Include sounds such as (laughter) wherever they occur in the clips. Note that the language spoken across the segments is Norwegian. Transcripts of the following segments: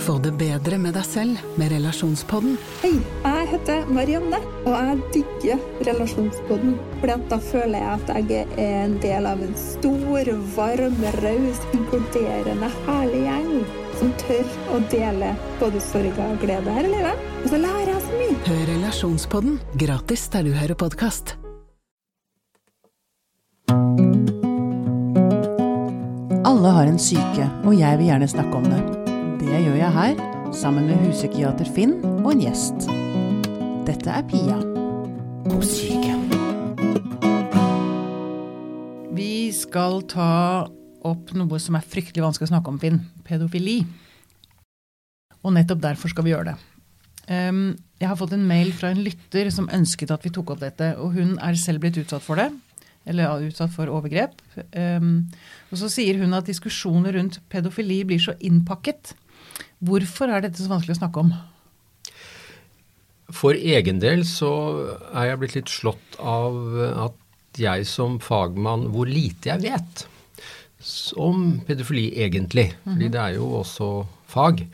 Få det bedre med deg selv med relasjonspodden. Hei, jeg heter Marianne, og jeg digger relasjonspodden. Fordi at da føler jeg at jeg er en del av en stor, varm, raus, inkluderende, herlig gjeng som tør å dele både sorg og glede her i livet. Og så lærer jeg så mye. Hør relasjonspodden gratis der du hører podkast. Alle har en syke, og jeg vil gjerne snakke om det. Det gjør jeg her, sammen med huspsykiater Finn og en gjest. Dette er Pia syke. Vi skal ta opp noe som er fryktelig vanskelig å snakke om, Finn. Pedofili. Og nettopp derfor skal vi gjøre det. Um, jeg har fått en mail fra en lytter som ønsket at vi tok opp dette. Og hun er selv blitt utsatt for det. Eller utsatt for overgrep. Um, og så sier hun at diskusjoner rundt pedofili blir så innpakket. Hvorfor er dette så vanskelig å snakke om? For egen del så er jeg blitt litt slått av at jeg som fagmann, hvor lite jeg vet om pedofili egentlig. Fordi det er jo også fag.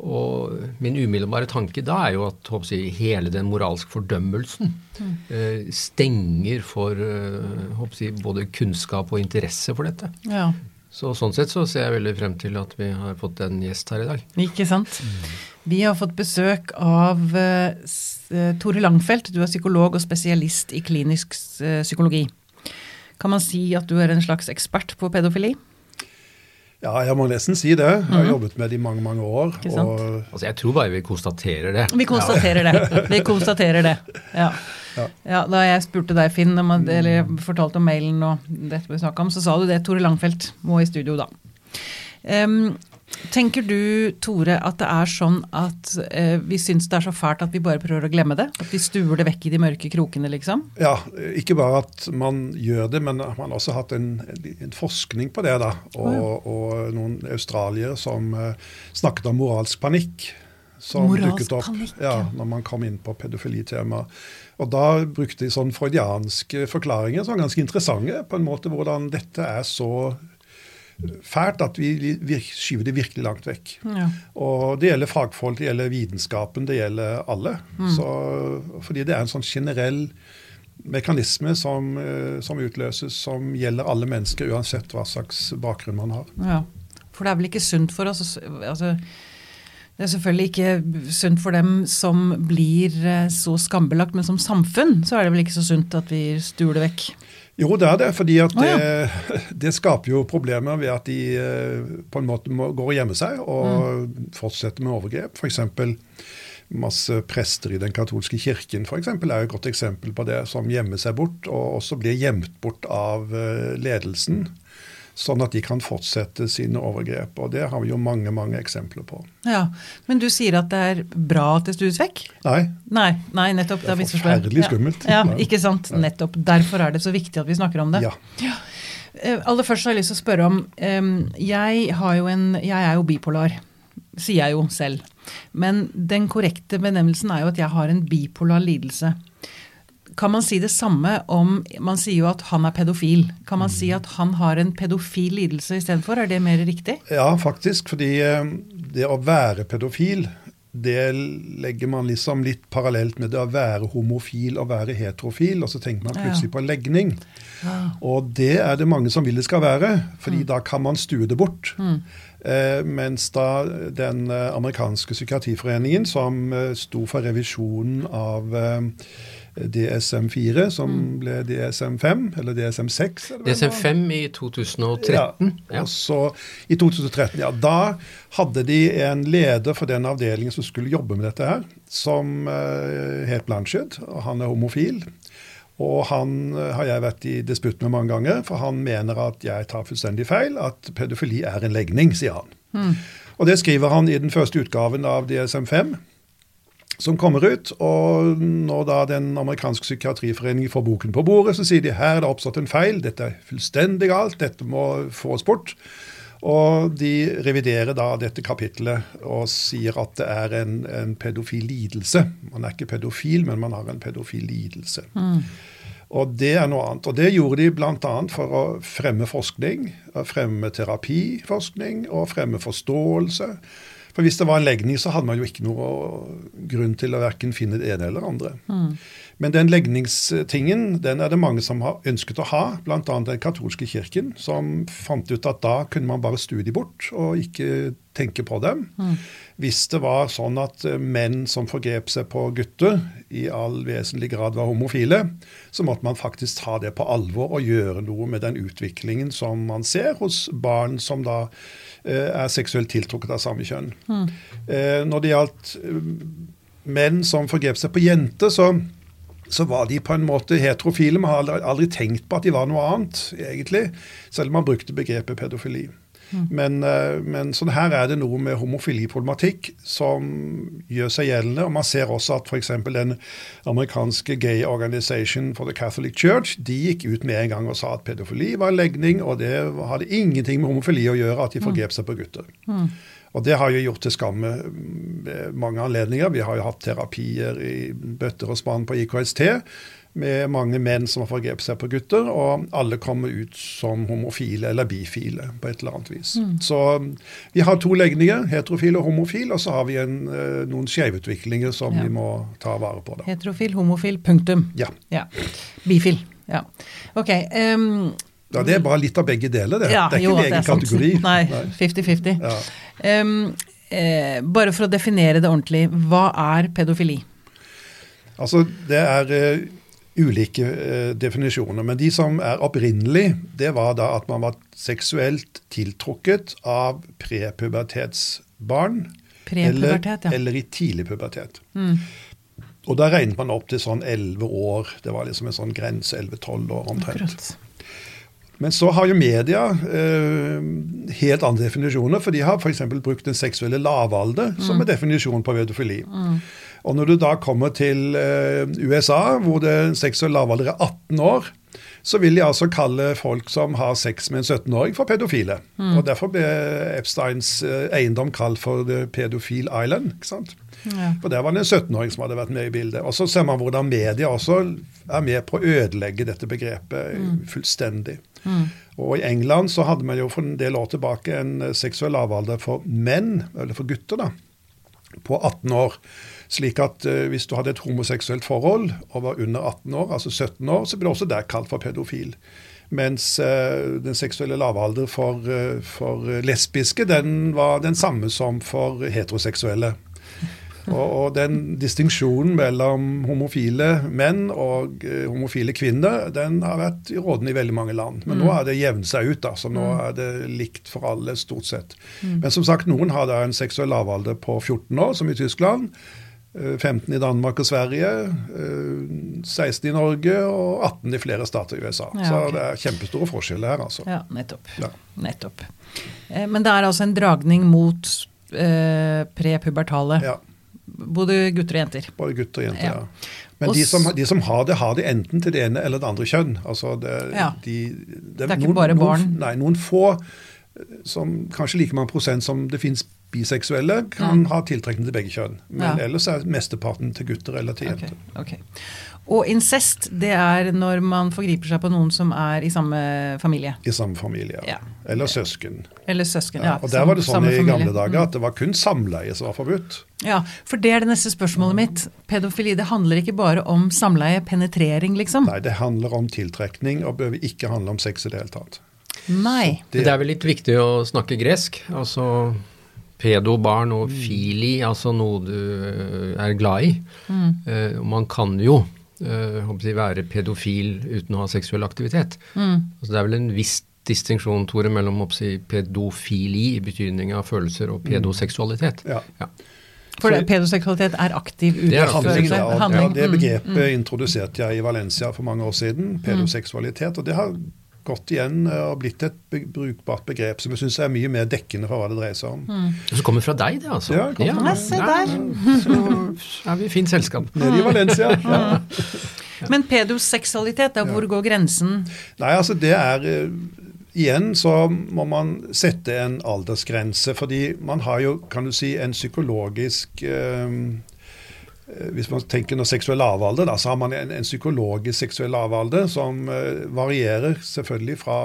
Og min umiddelbare tanke da er jo at jeg, hele den moralske fordømmelsen mm. eh, stenger for eh, jeg, både kunnskap og interesse for dette. Ja. Så Sånn sett så ser jeg veldig frem til at vi har fått en gjest her i dag. Ikke sant. Vi har fått besøk av uh, Tore Langfelt. Du er psykolog og spesialist i klinisk uh, psykologi. Kan man si at du er en slags ekspert på pedofili? Ja, jeg må nesten si det. Jeg har mm. jobbet med det i mange mange år. Og... Altså, jeg tror bare vi konstaterer det. Vi konstaterer ja. det. Vi konstaterer det. Ja. Ja. ja. Da jeg spurte deg, Finn, om, eller fortalte om mailen og dette vi snakka om, så sa du det. Tore Langfelt må i studio da. Um, Tenker du, Tore, at det er sånn at uh, vi syns det er så fælt at vi bare prøver å glemme det? At vi stuer det vekk i de mørke krokene, liksom? Ja, ikke bare at man gjør det, men man har også hatt en, en forskning på det. da, Og, oh, ja. og noen australiere som uh, snakket om moralsk panikk. Som moralsk dukket opp panikk, ja. ja, når man kom inn på pedofilitema. Og da brukte de sånn freudianske forklaringer som var ganske interessante. på en måte Hvordan dette er så fælt at vi, vi skyver det virkelig langt vekk. Ja. Og det gjelder fagfolk, det gjelder vitenskapen, det gjelder alle. Mm. Så, fordi det er en sånn generell mekanisme som, eh, som, utløses, som gjelder alle mennesker, uansett hva slags bakgrunn man har. Ja, For det er vel ikke sunt for oss altså, Det er selvfølgelig ikke sunt for dem som blir eh, så skambelagt, men som samfunn så er det vel ikke så sunt at vi stuer det vekk? Jo, det er det. fordi at det, oh, ja. det, skaper jo problemer ved at de eh, på en måte må, går og gjemmer seg og mm. fortsetter med overgrep. F.eks. masse prester i den katolske kirken for eksempel, er jo et godt eksempel på det, som gjemmer seg bort, og også blir gjemt bort av eh, ledelsen sånn at de kan fortsette sine overgrep. Og det har vi jo mange mange eksempler på. Ja, Men du sier at det er bra at det stues vekk? Nei. Nei, nei nettopp. Det er forferdelig skummelt. Ja, ja, ikke sant. Nettopp. Derfor er det så viktig at vi snakker om det. Ja. ja. Uh, aller først har jeg lyst til å spørre om jeg, har jo en, jeg er jo bipolar, sier jeg jo selv. Men den korrekte benevnelsen er jo at jeg har en bipolar lidelse. Kan man si det samme om Man sier jo at han er pedofil. Kan man si at han har en pedofil lidelse istedenfor? Er det mer riktig? Ja, faktisk. Fordi eh, det å være pedofil, det legger man liksom litt parallelt med det å være homofil og være heterofil. Og så tenker man plutselig på legning. Ja. Og det er det mange som vil det skal være, fordi mm. da kan man stue det bort. Mm. Eh, mens da den eh, amerikanske psykiatriforeningen, som eh, sto for revisjonen av eh, DSM-4, som mm. ble DSM-5, eller DSM-6. DSM-5 i 2013. Ja, ja. Så i 2013, ja. Da hadde de en leder for den avdelingen som skulle jobbe med dette her, som uh, het Blanchard. Han er homofil. Og han uh, har jeg vært i disputt med mange ganger, for han mener at jeg tar fullstendig feil, at pedofili er en legning, sier han. Mm. Og det skriver han i den første utgaven av DSM-5 som kommer ut. Og når da den amerikanske psykiatriforeningen får boken på bordet, så sier de her er det oppstått en feil, dette er fullstendig galt, dette må fås bort. Og de reviderer da dette kapitlet og sier at det er en, en pedofil lidelse. Man er ikke pedofil, men man har en pedofil lidelse. Mm. Og det er noe annet. Og det gjorde de bl.a. for å fremme forskning, fremme terapiforskning og fremme forståelse. For hvis det var en legning, så hadde man jo ikke noe grunn til å verken finne det ene eller andre. Men den legningstingen den er det mange som har ønsket å ha, bl.a. den katolske kirken, som fant ut at da kunne man bare studie bort og ikke tenke på dem. Hvis det var sånn at eh, menn som forgrep seg på gutter, i all vesentlig grad var homofile, så måtte man faktisk ta det på alvor og gjøre noe med den utviklingen som man ser hos barn som da eh, er seksuelt tiltrukket av samme kjønn. Eh, når det gjaldt eh, menn som forgrep seg på jenter, så så var de på en måte heterofile. Man har aldri, aldri tenkt på at de var noe annet, egentlig. Selv om man brukte begrepet pedofili. Men, eh, men sånn her er det noe med homofiliproblematikk som gjør seg gjeldende. Og man ser også at f.eks. den amerikanske Gay Organization for the Catholic Church de gikk ut med en gang og sa at pedofili var en legning, og det hadde ingenting med homofili å gjøre at de forgrep seg på gutter. Og det har jo gjort til skamme mange anledninger. Vi har jo hatt terapier i bøtter og spann på IKST med mange menn som har forgrepet seg på gutter, og alle kommer ut som homofile eller bifile på et eller annet vis. Så vi har to legninger, heterofil og homofil, og så har vi en, eh, noen skjevutviklinger som Ja. vi må ta vare på. Da. Heterofil, homofil, punktum. Ja. Ja. Bifil. Ja. Ok. Um, ja, Det er bare litt av begge deler, det. ja, det er jo, ikke en det egen kategori. Nei, 50-50. Ja. Um, eh, bare for å definere det ordentlig, hva er pedofili? Altså, Det er eh, ulike eh, definisjoner, men de som er opprinnelig, det var da at man var seksuelt tiltrukket av prepubertetsbarn. Prepubertet, eller, ja. eller i tidlig pubertet. Mm. Og da regnet man opp til sånn 11 år. Det var liksom en sånn grense, 11-12 år omtrent. Akkurat. Men så har jo media eh, helt andre definisjoner, for de har f.eks. brukt den seksuelle lavalder Mm. som en definisjon på pedofili. Og når du da kommer til eh, USA, hvor det seksuelle lavalder er 18 år, så vil de altså kalle folk som har sex med en 17-åring, for pedofile. Mm. Og Derfor ble Epsteins eh, eiendom kalt for The Pedofil Island. ikke sant? Ja. For der var det en 17-åring som hadde vært med i bildet. Og så ser man hvordan media også er med på å ødelegge dette begrepet fullstendig. Og i England så hadde man jo for en del år tilbake en eh, seksuell lavalder for menn, eller for gutter, da, på 18 år. Slik at eh, hvis du hadde et homoseksuelt forhold og var under 18 år, altså 17 år, så ble det også der kalt for pedofil. Mens eh, den seksuelle lavalder for, eh, for lesbiske, den var den samme som for heteroseksuelle. Og, den distinksjonen mellom homofile menn og homofile kvinner, den har vært rådende i veldig mange land. Men nå har det jevnet seg ut, da, så nå er det likt for alle, stort sett. Men som sagt, noen har da en seksuell lavalder på 14 år, som i Tyskland. Eh, 15 i Danmark og Sverige, eh, 16 i Norge og 18 i flere stater i USA. Ja, Så det er kjempestore forskjeller her, altså. Ja, nettopp. Ja. nettopp. Eh, men det er altså en dragning mot eh, prepubertale. Ja, Både gutter og jenter. både gutter og jenter. Ja. ja. Men de som, de som har det, har det enten til det ene eller det andre kjønn. Altså det, Ja. de, Det er ikke bare barn. Noen, nei, noen få, eh, som kanskje like mange prosent som det finnes biseksuelle, kan ha tiltrekning til begge kjønn. Men Ja. ellers er mesteparten til gutter eller til jenter. jenter. Okay. Og incest, det er når man forgriper seg på noen som er i samme familie. I samme familie. Ja. Eller søsken. Eller søsken. Ja, Ja, og der var det sånn i familie. gamle dager at det var kun samleie som var forbudt. Ja, for det er det neste spørsmålet mitt. Pedofili, det handler ikke bare om samleie, penetrering, liksom? Nei, det handler om tiltrekning, og bør ikke handle om sex i det hele tatt. Nei. Det er vel litt viktig å snakke gresk. Altså pedo, barn og fili, altså noe du eh, er glad i. Eh, og man kan jo eh, håper jeg, være pedofil uten å ha seksuell aktivitet. Altså, det er vel en viss distinksjon, Tore, mellom jeg, pedofili i betydning av følelser og pedoseksualitet. Ja. For det, pedoseksualitet er aktiv Det er Handling, ja, og- begrepet det Mm. begrepet introduserte jeg i Valencia for mange år siden, pedoseksualitet. Og det har gått igjen eh, og blitt et be brukbart begrep som jeg syns er mye mer dekkende for hva det dreier seg om. Og så kommer fra deg, det, altså. Ja, det kommer. Se der. Så er vi i fint selskap. Nede i Valencia. Ja. (laughs) Men pedoseksualitet, da, hvor går grensen? Nei, altså det er eh, Igjen så må man sette en aldersgrense, fordi man har jo, kan du si, en psykologisk eh, hvis man tenker noe seksuell lavalder, da, så har man en, en psykologisk seksuell lavalder som uh, varierer selvfølgelig fra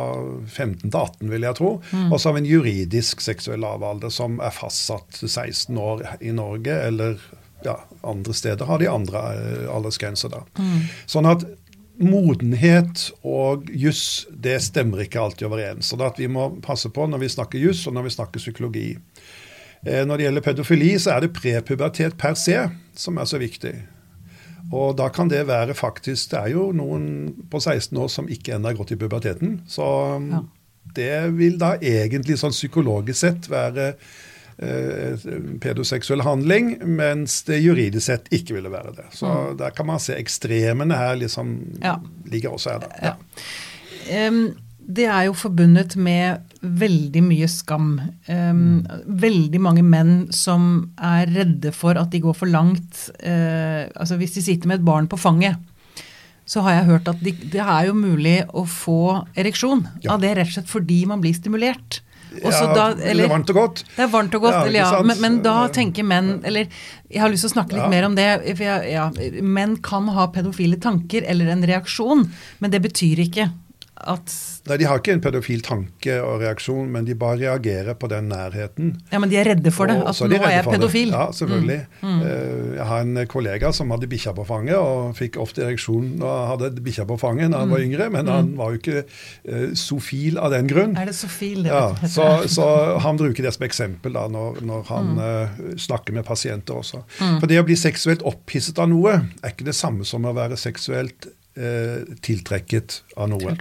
15 til 18, vil jeg tro. Mm. Og så har vi en juridisk seksuell lavalder som er fastsatt til 16 år i Norge, eller ja, andre steder har de andre uh, aldersgrenser. da. Mm. Sånn at modenhet og juss det stemmer ikke alltid overens. Så det at vi må passe på når vi snakker juss og når vi snakker psykologi. Eh, når det gjelder pedofili, så er det prepubertet per se som er så viktig. Og da kan det være faktisk Det er jo noen på 16 år som ikke ennå har gått i puberteten. Så ja. det vil da egentlig sånn psykologisk sett være eh, pedoseksuell handling, mens det juridisk sett ikke ville være det. Så mm. der kan man se ekstremene her liksom ja. ligger også her, da. Ja. Um, det er jo forbundet med veldig mye skam. Um, veldig mange menn som er redde for at de går for langt. Uh, altså Hvis de sitter med et barn på fanget, så har jeg hørt at de, det er jo mulig å få ereksjon ja. av det rett og slett fordi man blir stimulert. Også ja, da, eller, det er varmt og godt. Det er varmt og godt, ja, eller, ja. Men, men, da tenker menn Eller jeg har lyst til å snakke litt mer om det. for jeg, ja, Menn kan ha pedofile tanker eller en reaksjon, men det betyr ikke at Nei, De har ikke en pedofil tanke og reaksjon, men de bare reagerer på den nærheten. Ja, Men de er redde for det? Og, at nå er jeg pedofil? Det. Ja, selvfølgelig. Mm. Mm. Eh, jeg har en kollega som hadde bikkja på fanget, og fikk ofte ereksjon når han hadde bikkja på fanget da han mm. var yngre, men han mm. var jo ikke uh, sofil av den grunn. Er det sofil, det? Ja, (laughs) så, så, han bruker det som eksempel da, når, når han uh, snakker med pasienter også. Mm. For det å bli seksuelt opphisset av noe er ikke det samme som å være seksuelt tiltrekket av noe.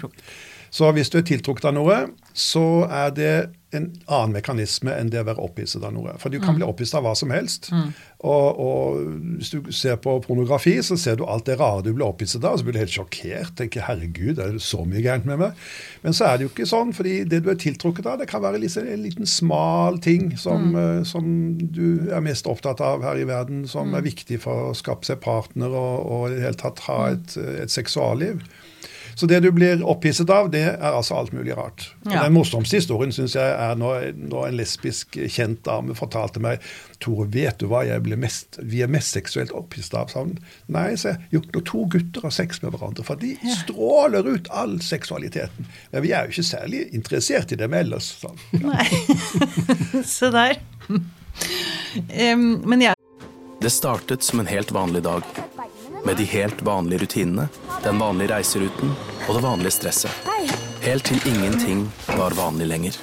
Så hvis du er tiltrukket av noe, så er det en annen mekanisme enn det å være opphisset av noe. For du kan mm. bli opphisset av hva som helst. Mm. Og, og, hvis du ser på pornografi, så ser du alt det rare du blir opphisset av, og så blir du helt sjokkert. tenker, herregud, er det så mye gærent med meg? Men så er det jo ikke sånn, fordi det du er tiltrukket av, det kan være liksom en liten smal ting som, mm. uh, som, du er mest opptatt av her i verden, som mm. er viktig for å skape seg partner og, og i det hele tatt ha mm. et, et seksualliv. Så det du blir opphisset av, det er altså alt mulig rart. Ja. Den morsomste historien syns jeg er når, når, en lesbisk kjent dame fortalte meg Tore, vet du hva jeg mest, vi er mest seksuelt opphisset av? Sammen. Nei, sa jeg. Jo, når to gutter har sex med hverandre. For de ja. stråler ut all seksualiteten. Men vi er jo ikke særlig interessert i dem ellers. Så, Ja. Nei. (laughs) Se der. Um, men jeg Det startet som en helt vanlig dag med de helt vanlige rutinene, den vanlige reiseruten og det vanlige stresset. Helt til ingenting var vanlig lenger.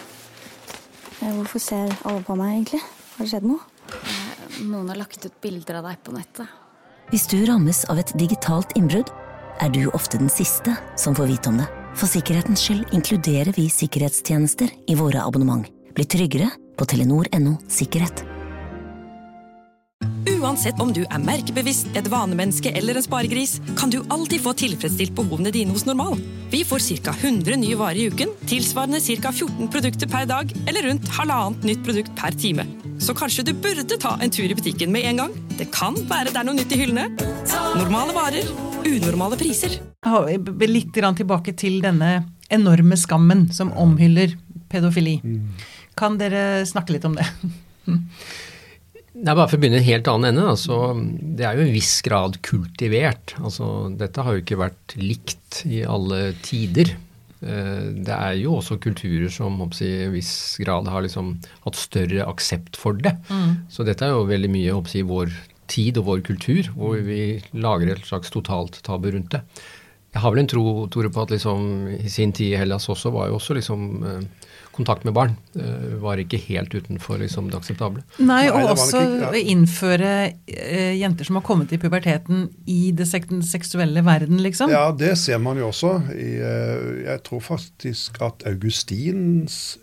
Eh, hvorfor ser alle på meg, egentlig? Har det skjedd noe? Eh, noen har lagt ut bilder av deg på nettet. Hvis du rammes av et digitalt innbrudd, er du ofte den siste som får vite om det. For sikkerhetens skyld inkluderer vi sikkerhetstjenester i våre abonnement. Bli tryggere på telenor.no sikkerhet. Uansett om du er merkebevisst, et vanemenneske eller en sparegris, kan du alltid få tilfredsstilt behovene dine hos Normal. Vi får ca. 100 nye varer i uken, tilsvarende ca. 14 produkter per dag, eller rundt halvannet nytt produkt per time. Så kanskje du burde ta en tur i butikken med en gang. Det kan være det er noe nytt i hyllene. Normale varer, unormale priser. Litt tilbake til denne enorme skammen som omhyller pedofili. Mm. Kan dere snakke litt om det? (laughs) Det er bare for å begynne en helt annen ende. Altså, det er jo en viss grad kultivert. Altså, dette har jo ikke vært likt i alle tider. Eh, det er jo også kulturer som i viss grad har liksom hatt større aksept for det. Mm. Så dette er jo veldig mye i vår tid og vår kultur, hvor vi lager et slags totalt tabu rundt det. Jeg har vel en tro Tore, på at liksom, i sin tid i Hellas også var jo også liksom eh, kontakt med barn uh, var ikke helt utenfor liksom, det akseptable. Nei, og Nei, også ja. innføre uh, jenter som har kommet i puberteten i det sek seksuelle verden, liksom. Ja, det ser man jo også. I, uh, jeg tror faktisk at Augustins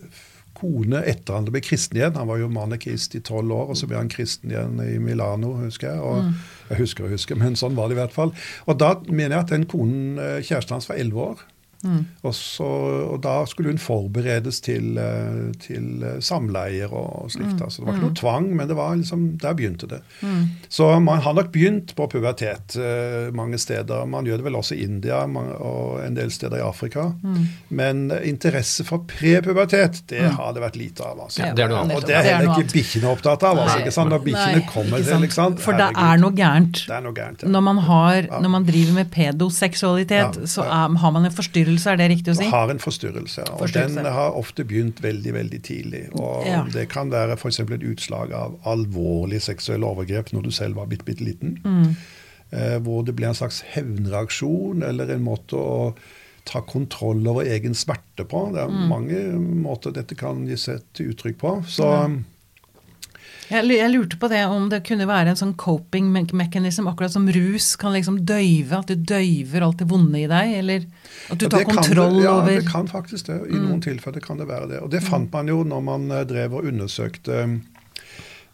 kone etter han ble kristen igjen. Han var jo manekist i tolv år, og så ble han kristen igjen i Milano, husker jeg. og mm. Jeg husker og husker, men sånn var det i hvert fall. Og da mener jeg at den konen, kjæresten hans, var elleve år. Mm. Og, så, og, da skulle hun forberedes til, eh, til eh, samleier og slikt. Mm. Altså, det var ikke noe Mm. tvang, men det var liksom, der begynte det. Mm. Så man har nok begynt på pubertet eh, mange steder. Man gjør det vel også i India man, og en del steder i Afrika. Mm. Men interesse for prepubertet, det Mm. har det vært lite av. Altså. Ja, det er noe annet. Og det er er heller ikke bikkjene opptatt av. Altså, ikke sant? Når bikkjene kommer til, sant? For det er noe gærent. Er noe gærent, ja. Når man, har, når man driver med pedoseksualitet, Ja, så er, har man en forstyrrelse, er det riktig å si? har en forstyrrelse. Og Forstyrrelse. den har ofte begynt veldig veldig tidlig. Og Ja. Det kan være f.eks. et utslag av alvorlig seksuelle overgrep når du selv var bitte, bitte liten. Mm. Eh, hvor det blir en slags hevnreaksjon eller en måte å ta kontroll over egen smerte på. Det er Mm. mange måter dette kan gi seg til uttrykk på. Så Ja. Jeg, lurte på det om det kunne være en sånn coping me- mechanism, akkurat som rus kan liksom døyve, at du døyver alt det vonde i deg, eller at du Ja, tar kontroll det, ja, over det kan faktisk det. I Mm. noen tilfeller kan det være det. Og det fant man jo når man eh, drev og undersøkte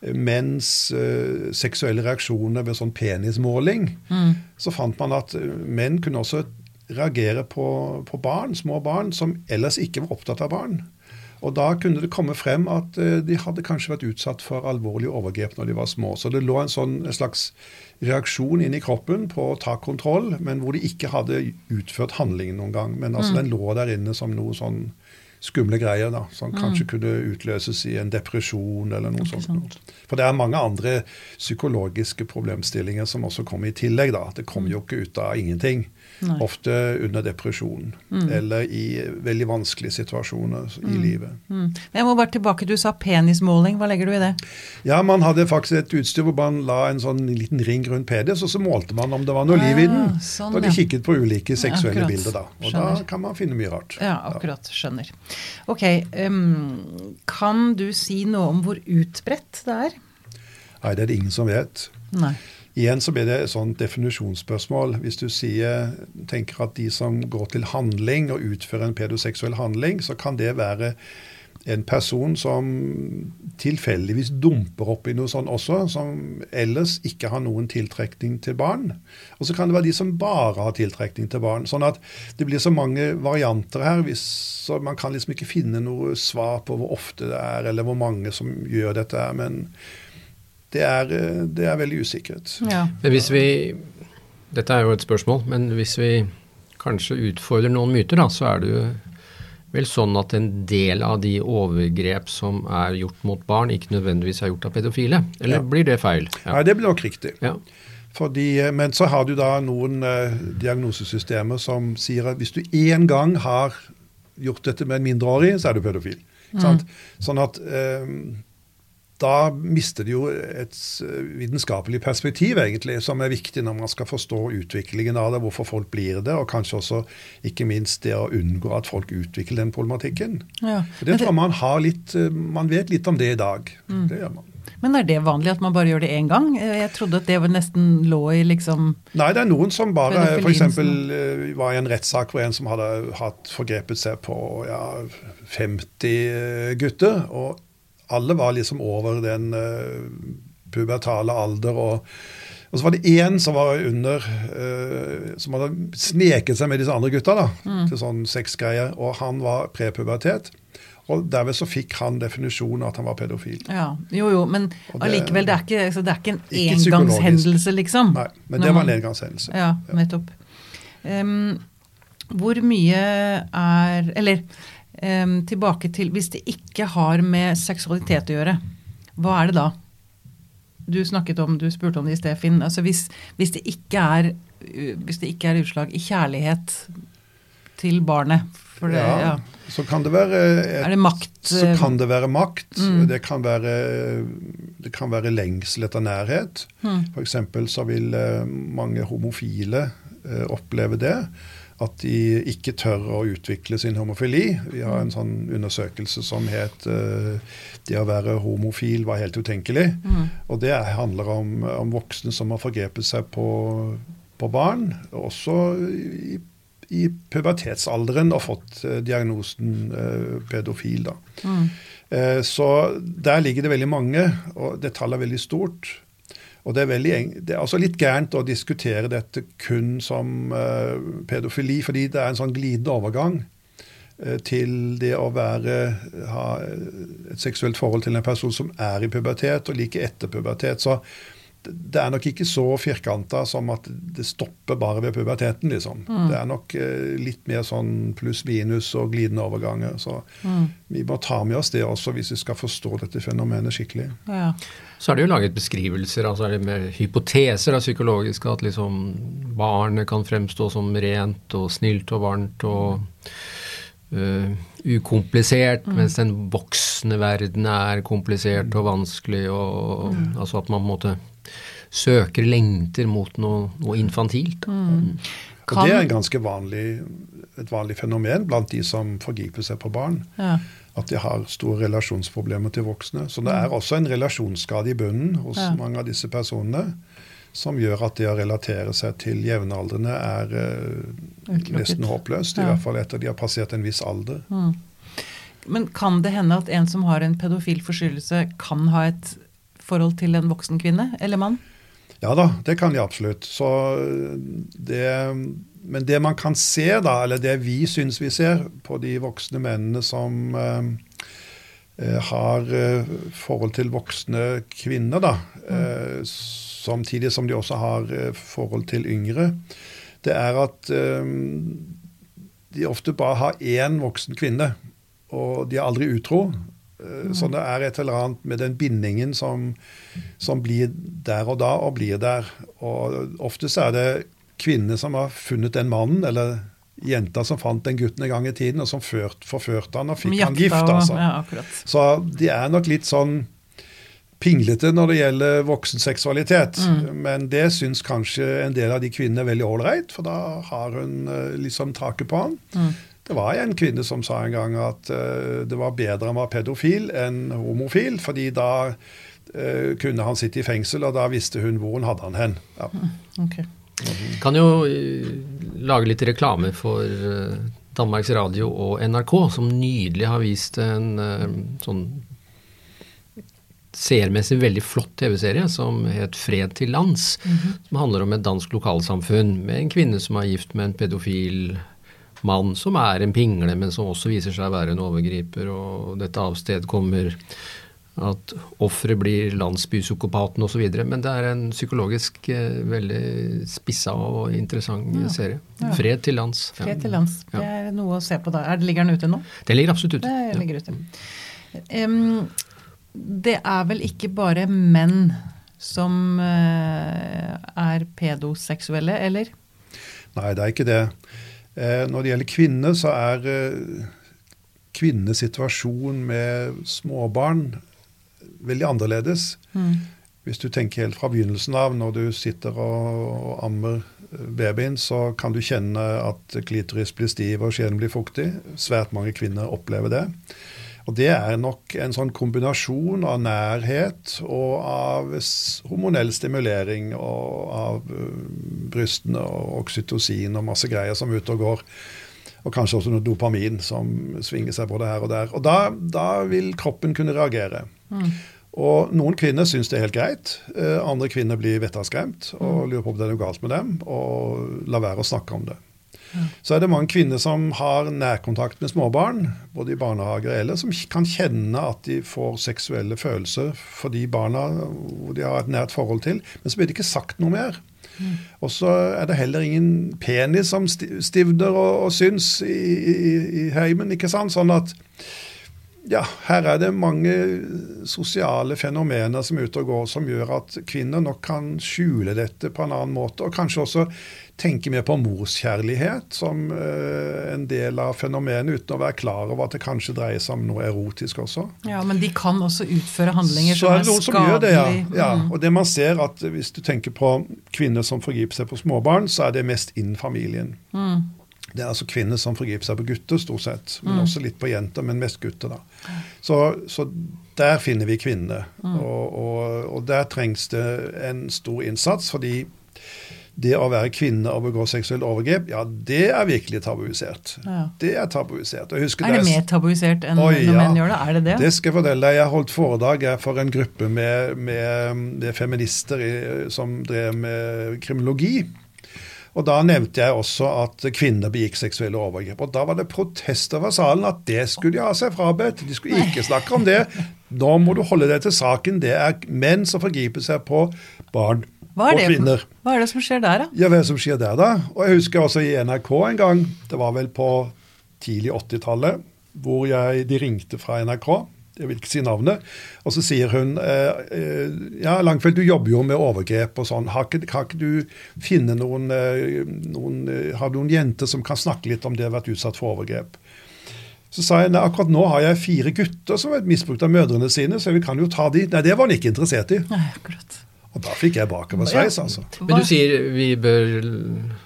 eh, menns uh, seksuelle reaksjoner ved sånn penismåling. Mm. Så fant man at menn kunne også reagere på, på barn, små barn, som ellers ikke var opptatt av barn. Og da kunne det komme frem at eh, de hadde kanskje vært utsatt for alvorlige overgrep når de var små. Så det lå en sånn en slags reaksjon inni kroppen på å ta kontroll, men hvor de ikke hadde utført handlingen noen gang. Men altså Mm. den lå der inne som noe sånn skumle greier, da, som Mm. kanskje kunne utløses i en depresjon eller noe sånt. noe. For det er mange andre psykologiske problemstillinger som også kommer i tillegg. da. Det kommer jo ikke ut av ingenting. Nei. Ofte under depresjon Mm. eller i veldig vanskelige situasjoner i Mm. livet. Mm. Men Jeg må bare tilbake, du sa penismåling, hva legger du i det? Ja, man hadde faktisk et utstyr hvor man la en sånn liten ring rundt penis, og så målte man om det var noe liv i den. Ah, sånn, da de kikket på ulike seksuelle ja, bilder da. Og da kan man finne mye rart. Ja, akkurat. Skjønner. Ok, um, kan du si noe om hvor utbredt det er? Nei, det er det ingen som vet. Nei. Igjen så blir det et sånt definisjonsspørsmål. Hvis du sier, tenker at de som går til handling og utfører en pedoseksuell handling, så kan det være en person som tilfeldigvis dumper opp i noe sånt også, som ellers ikke har noen tiltrekning til barn. Og så kan det være de som bare har tiltrekning til barn. Sånn at det blir så mange varianter her, så man kan liksom ikke finne noe svar på hvor ofte det er, eller hvor mange som gjør dette. Men det er, eh, det er veldig usikkert. Ja. Men hvis vi Dette er jo et spørsmål, men hvis vi kanskje utfordrer noen myter, da, så er det jo vel sånn at en del av de overgrep som er gjort mot barn, ikke nødvendigvis er gjort av pedofile? Eller Ja. blir det feil? Nei, det blir nok riktig. Ja. Fordi, eh, men så har du da noen eh, diagnosesystemer som sier at hvis du én gang har gjort dette med en mindreårig, så er du pedofil. Mm. Sant? Sånn at eh, da mister du jo et eh, vitenskapelig perspektiv, egentlig, som er viktig når man skal forstå utviklingen av det, hvorfor folk blir det, og kanskje også ikke minst det å unngå at folk utvikler den problematikken. Ja. Det tror jeg man har litt eh, Man vet litt om det i dag. Mm. Det gjør man. Men er det vanlig at man bare gjør det én gang? Eh, Jeg trodde at det var nesten lå i liksom Nei, det er noen som bare f.eks. Uh, var i en rettssak hvor en som hadde hatt forgrepet seg på ja, 50 gutter. Og alle var liksom over den uh, pubertale alder. Og, og så var det én som var under uh, Som hadde sneket seg med disse andre gutta da, Mm. til sånn sexgreier. Og han var prepubertet. Og derved så fikk han definisjonen at han var pedofil. Ja, jo jo, men det- allikevel, det, er ikke, altså, det er ikke en Ikke engangshendelse, liksom. Nei, men det var en engangshendelse. Ja, nettopp. Um, hvor mye er Eller tilbake til Hvis det ikke har med seksualitet å gjøre, hva er det da? Du snakket om, du spurte om det i sted, Finn. Altså hvis, hvis, det ikke er, hvis det ikke er utslag i kjærlighet til barnet det, ja. Ja, så kan det være et, Er det makt, Så eh, kan det være makt. Mm. Det, kan være, det kan være lengsel etter nærhet. Mm. F.eks. så vil eh, mange homofile eh, oppleve det. At de ikke tør å utvikle sin homofili. Vi har en sånn undersøkelse som het uh, 'Det å være homofil var helt utenkelig'. Mm. Og det handler om, om voksne som har forgrepet seg på, på barn. Også i i pubertetsalderen og fått uh, diagnosen uh, pedofil. Da. Mm. Så der ligger det veldig mange, og det tallet er veldig stort. Og det er, veldig, det er altså litt gærent å diskutere dette kun som uh, pedofili, fordi det er en sånn glidende overgang uh, til det å være, ha et seksuelt forhold til en person som er i pubertet, og like etter pubertet. Så det er nok ikke så firkanta som at det stopper bare ved puberteten, liksom. Mm. Det er nok litt mer sånn pluss-minus og glidende overganger. Så mm. vi må ta med oss det også hvis vi skal forstå dette fenomenet skikkelig. Ja. Så er det jo laget beskrivelser, altså er det med hypoteser av psykologiske, at liksom barnet kan fremstå som rent og snilt og varmt og uh, ukomplisert, mm. mens den voksne verden er komplisert og vanskelig, og mm. altså at man på en måte søker lengter mot noe, noe infantilt. Mm. Og det er en ganske vanlig, et vanlig fenomen blant de som forgriper seg på barn. Ja. At de har store relasjonsproblemer til voksne. Så det er mm. også en relasjonsskade i bunnen hos ja. mange av disse personene. Som gjør at det å relatere seg til jevnaldrende er uh, nesten håpløst. I hvert fall etter de har passert en viss alder. Mm. Men kan det hende at en som har en pedofil forstyrrelse, kan ha et forhold til en voksen kvinne eller mann? Ja da, det kan de absolutt. Så det, men det man kan se, da, eller det vi syns vi ser på de voksne mennene som eh, eh har eh, forhold til voksne kvinner, da, eh, samtidig som de også har eh, forhold til yngre, det er at eh, de ofte bare har én voksen kvinne. Og de er aldri utro. Mm. Så det er et eller annet med den bindingen som, som, blir der og da, og blir der. Og oftest er det kvinner som har funnet den mannen, eller jenta som fant den gutten en gang i tiden, og som ført, forførte han og fikk han gift. altså. Ja, så de er nok litt sånn pinglete når det gjelder voksenseksualitet. Mm. Men det syns kanskje en del av de kvinnene er veldig ålreit, for da har hun uh, liksom taket på han. Mm. Det var en kvinne som sa en gang at uh, det var bedre han var pedofil enn homofil, fordi da uh, kunne han sitte i fengsel, og da visste hun hvor hun hadde han hen. Ja. Mm, okay. Kan jo uh, lage litt reklame for Danmarks Radio og NRK, som nydelig har vist en sånn seermessig veldig flott TV-serie som het 'Fred til lands'. Mm -hmm. Som handler om et dansk lokalsamfunn med en kvinne som er gift med en pedofil mann som er en pingle, men som også viser seg å være en overgriper. Og dette avstedkommer kommer at offeret blir landsbypsykopaten osv. Men det er en psykologisk eh, veldig spissa og interessant ja. serie. Ja. Fred til lands. Fred til lands. Det er noe å se på da. Er, ligger den ute nå? Den ligger absolutt ute. Det ligger ute. Um, det er vel ikke bare menn som uh, er pedoseksuelle, eller? Nei, det er ikke det. Uh, når det gjelder kvinner, så er uh, kvinnenes situasjon med småbarn veldig annerledes. Mm. Hvis du tenker helt fra begynnelsen av, når du sitter og, ammer eh, babyen, så kan du kjenne at klitoris blir stiv og skjeden blir fuktig. Svært mange kvinner opplever det. Og det er nok en sånn kombinasjon av nærhet og av hormonell stimulering og av uh, brystene og oksytocin og masse greier som er ute og går. Og kanskje også noe dopamin som svinger seg både her og der. Og da, da vil kroppen kunne reagere. Mm. Og noen kvinner syns det er helt greit. Uh, andre kvinner blir vettaskremt og mm. lurer på om det er noe galt med dem, og lar være å snakke om det. Så er det mange kvinner som har nærkontakt med småbarn, både i barnehager eller som kan kjenne at de får seksuelle følelser for de barna hvor de har et nært forhold til, men så blir det ikke sagt noe mer. Mm. Og så er det heller ingen penis som stivner og, og syns i, i, i heimen. ikke sant? Sånn at ja, her er det mange sosiale fenomener som er ute og går, som gjør at kvinner nok kan skjule dette på en annen måte. Og kanskje også tenke mer på morskjærlighet som uh, en del av fenomenet, uten å være klar over at det kanskje dreier seg om noe erotisk også. Ja, Men de kan også utføre handlinger som er, er skadelige. Det, ja. ja. Mm. Og det man ser at Hvis du tenker på kvinner som forgriper seg på småbarn, så er det mest innen familien. Mm. Det er altså kvinner som forgriper seg på gutter, stort sett. Men mm. også litt på jenter, men mest gutter, da. Så, så der finner vi kvinnene. Mm. Og, og, og, der trengs det en stor innsats, fordi det å være kvinne og begå seksuelle overgrep, ja, det er virkelig tabuisert. Ja. Det er tabuisert. Er det da mer tabuisert enn Oi, når ja. menn gjør det? Er det det? Det skal jeg fortelle deg. Jeg holdt foredrag for en gruppe med, med, med feminister i, som drev med kriminologi. Og Da nevnte jeg også at kvinner begikk seksuelle overgrep. Og Da var det protester fra salen at det skulle de ha seg frabedt. De skulle ikke snakke om det. Nå må du holde deg til saken. Det er menn som forgriper seg på barn og det kvinner. for, hva er det som skjer der, da? Ja, hva er det som skjer der, da? Og jeg husker også i NRK en gang, det var vel på tidlig 80-tallet, hvor jeg, de ringte fra NRK. Jeg vil ikke si navnet. Og så sier hun eh, eh, ja, Langfeldt, du jobber jo med overgrep og sånn. Har ikke, har ikke du finne noen, eh, noen Har du noen jenter som kan snakke litt om det å vært utsatt for overgrep? Så sa jeg nei, akkurat nå har jeg fire gutter som har misbrukt av mødrene sine, så vi kan jo ta de. Nei, det var hun ikke interessert i. Nei, akkurat. Og da fikk jeg bakoversveis, altså. Men du sier vi bør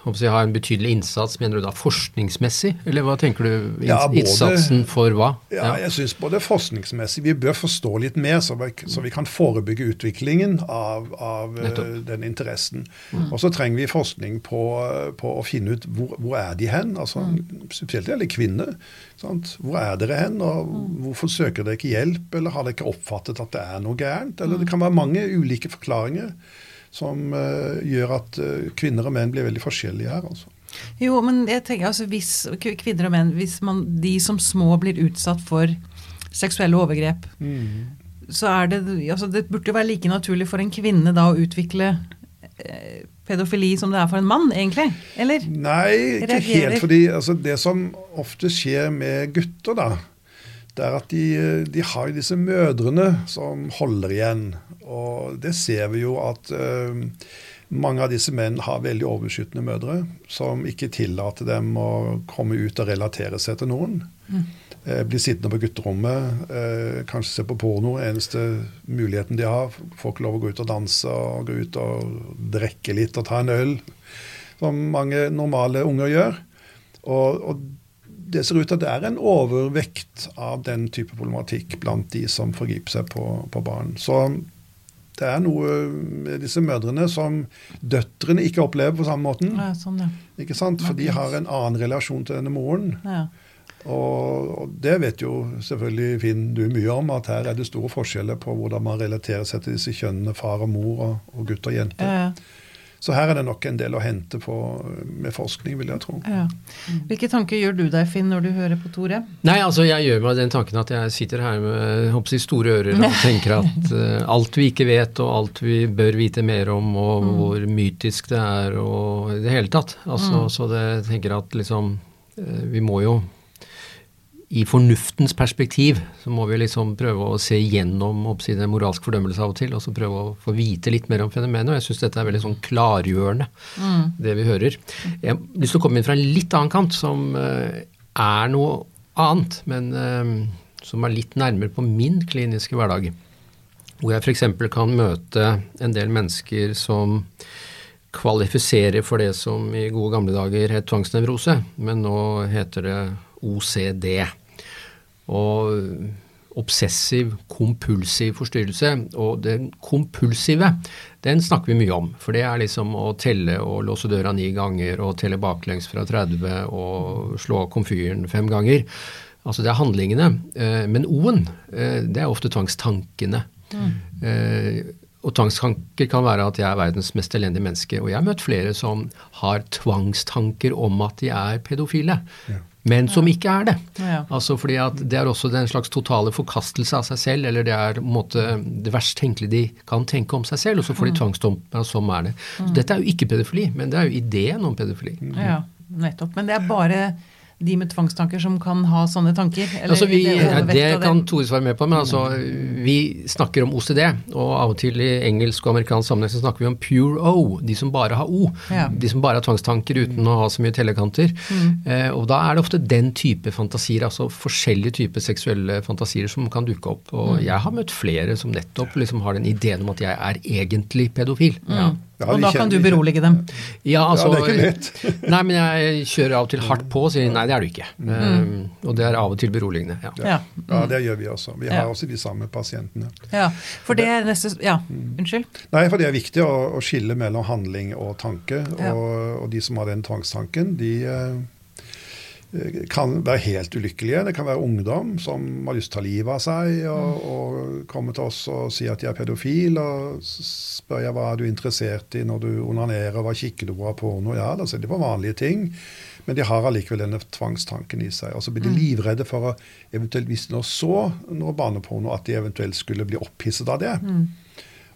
håper jeg, ha en betydelig innsats, mener du da forskningsmessig? Eller hva tenker du? Inns Ja, både- Innsatsen for hva? Ja, jeg syns både forskningsmessig Vi bør forstå litt mer, så vi, så vi kan forebygge utviklingen av, av eh, den interessen. Mm. Og så trenger vi forskning på, på å finne ut hvor, hvor er de hen. altså Mm. Spesielt gjelder kvinner. Sant? Hvor er dere hen, og Mm. hvorfor søker dere ikke hjelp? Eller har dere ikke oppfattet at det er noe gærent? Eller Mm. det kan være mange ulike forklaringer som eh, gjør at eh, kvinner og menn blir veldig forskjellige her. altså. Jo, men jeg tenker altså hvis kvinner og menn, hvis man, de som små blir utsatt for seksuelle overgrep, så er det altså Det burde jo være like naturlig for en kvinne da å utvikle eh, pedofili som det er for en mann, egentlig? Eller? Nei, ikke Reagerer. helt. fordi altså, Det som ofte skjer med gutter, da, det er at de, de har disse mødrene som holder igjen. Og det ser vi jo at uh, mange av disse menn har veldig overbeskyttende mødre som ikke tillater dem å komme ut og relatere seg til noen. Eh, blir sittende på gutterommet, eh, kanskje se på porno. Eneste muligheten de har. Får ikke lov å gå ut og danse og gå ut og drikke litt og ta en øl. Som mange normale unger gjør. Og, og det ser ut til at det er en overvekt av den type problematikk blant de som forgriper seg på, på barn. Så det er noe med disse mødrene som døtrene ikke opplever på samme måten. Ja, sånn, ja. Ikke sant? For de har en annen relasjon til denne moren. ja. Og, og det vet jo selvfølgelig Finn du mye om, at her er det store forskjeller på hvordan man relaterer seg til disse kjønnene far og mor og, og gutt og jente. Ja, ja. Så her er det nok en del å hente på med forskning, vil jeg tro. Ja. Hvilke tanker gjør du deg, Finn, når du hører på Tore? Nei, altså jeg gjør meg den tanken at jeg sitter her med håper store ører og (laughs) tenker at uh, alt vi ikke vet og alt vi bør vite mer om og hvor mytisk det er og i det hele tatt. Altså, Så det jeg tenker at liksom uh, Vi må jo i fornuftens perspektiv så må vi liksom prøve å se gjennom oppsiden moralsk fordømmelse av og til, og så prøve å få vite litt mer om fenomenet. Og jeg syns dette er veldig sånn klargjørende, det vi hører. Jeg har lyst til å komme inn fra en litt annen kant, som eh, er noe annet, men eh, som er litt nærmere på min kliniske hverdag. Hvor jeg f.eks. kan møte en del mennesker som kvalifiserer for det som i gode gamle dager het tvangsnevrose, men nå heter det OCD. Og obsessiv kompulsiv forstyrrelse. Og den kompulsive, den snakker vi mye om. For det er liksom å telle og låse døra ni ganger og telle baklengs fra 30 og slå komfyren fem ganger. Altså det er handlingene. Eh, Men O-en, eh, det er ofte tvangstankene. Mm. Og tvangstanker kan være at jeg er verdens mest elendige menneske. Og jeg har møtt flere som har tvangstanker om at de er pedofile. Men som ikke er det. Altså fordi at Det er også den slags totale forkastelse av seg selv, eller det er måte det verst tenkelige de kan tenke om seg selv, og så får de tvangstomper, og sånn er det. Så dette er jo ikke pedofili, men det er jo ideen om pedofili. Ja, nettopp. Men det er bare de med tvangstanker som kan ha sånne tanker? Eller Altså vi, det det kan Tore svare mer på, men altså, vi snakker om OCD, og av og til i engelsk og amerikansk sammenheng så snakker vi om pure O, de som bare har O. Ja. De som bare har tvangstanker uten å ha så mye tellekanter. Eh, og da er det ofte den type fantasier, altså forskjellige typer seksuelle fantasier som kan dukke opp. Og jeg har møtt flere som nettopp liksom har den ideen om at jeg er egentlig pedofil. Ja, og da kan du berolige dem. Ja, altså, det er ikke lett. (laughs) nei, men jeg kjører av og til hardt på og sier nei, det er du ikke. Mm. Um, og det er av og til beroligende. Ja. Ja. Ja, det gjør vi også. Vi Ja. har også de samme pasientene. ja. For det er neste Ja, unnskyld. Nei, for det er viktig å, å skille mellom handling og tanke. Ja. Og, og de som har den tvangstanken, de eh, kan være helt ulykkelige. Det kan være ungdom som har lyst til å ta livet av seg og, og komme til oss og si at de er pedofil. Og spør jeg hva er du interessert i når du onanerer, hva kikker du på av porno? Ja, da ser de på vanlige ting. Men de har allikevel denne tvangstanken i seg. Og så blir de livredde for å eventuelt, hvis de nå så noe barneporno, at de eventuelt skulle bli opphisset av det.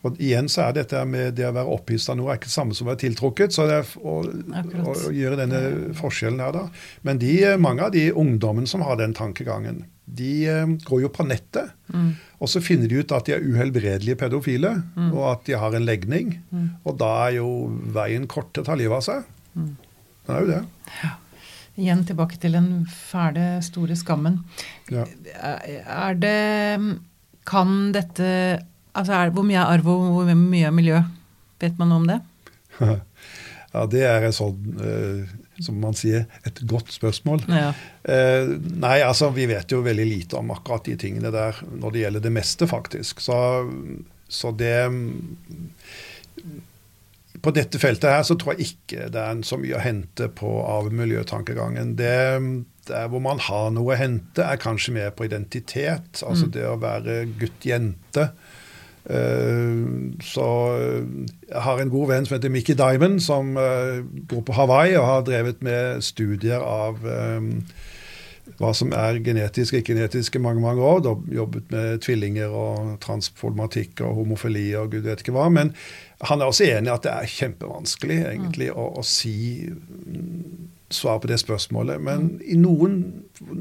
Og igjen så er dette med det å være opphisset av noe er ikke det samme som å være tiltrukket. Så det er å, å, å gjøre denne forskjellen her, da. Men de, mange av de ungdommene som har den tankegangen, de eh, går jo på nettet. Og så finner de ut at de er uhelbredelige pedofile, og at de har en legning. Og da er jo veien kort til å ta livet av seg. Det er jo det. Igjen tilbake til den fæle, store skammen. Ja. Er det Kan dette Altså, er, hvor mye er arv og hvor mye er miljø? Vet man noe om det? (laughs) Ja, det er et sånn, eh, som man sier, et godt spørsmål. Ja. Eh, nei, altså vi vet jo veldig lite om akkurat de tingene der når det gjelder det meste, faktisk. Så, så det På dette feltet her så tror jeg ikke det er så mye å hente på av miljøtankegangen. Det, der hvor man har noe å hente, er kanskje mer på identitet. Altså det å være gutt-jente. Eh, så jeg har en god venn som heter Mickey Diamond, som eh, bor på Hawaii og har drevet med studier av eh, hva som er genetisk og ikke genetisk i mange mange år. Da jobbet med tvillinger og transproblematikk og homofili og gud vet ikke hva. Men han er også enig i at det er kjempevanskelig egentlig å, å si mm, svar på det spørsmålet. Men i noen,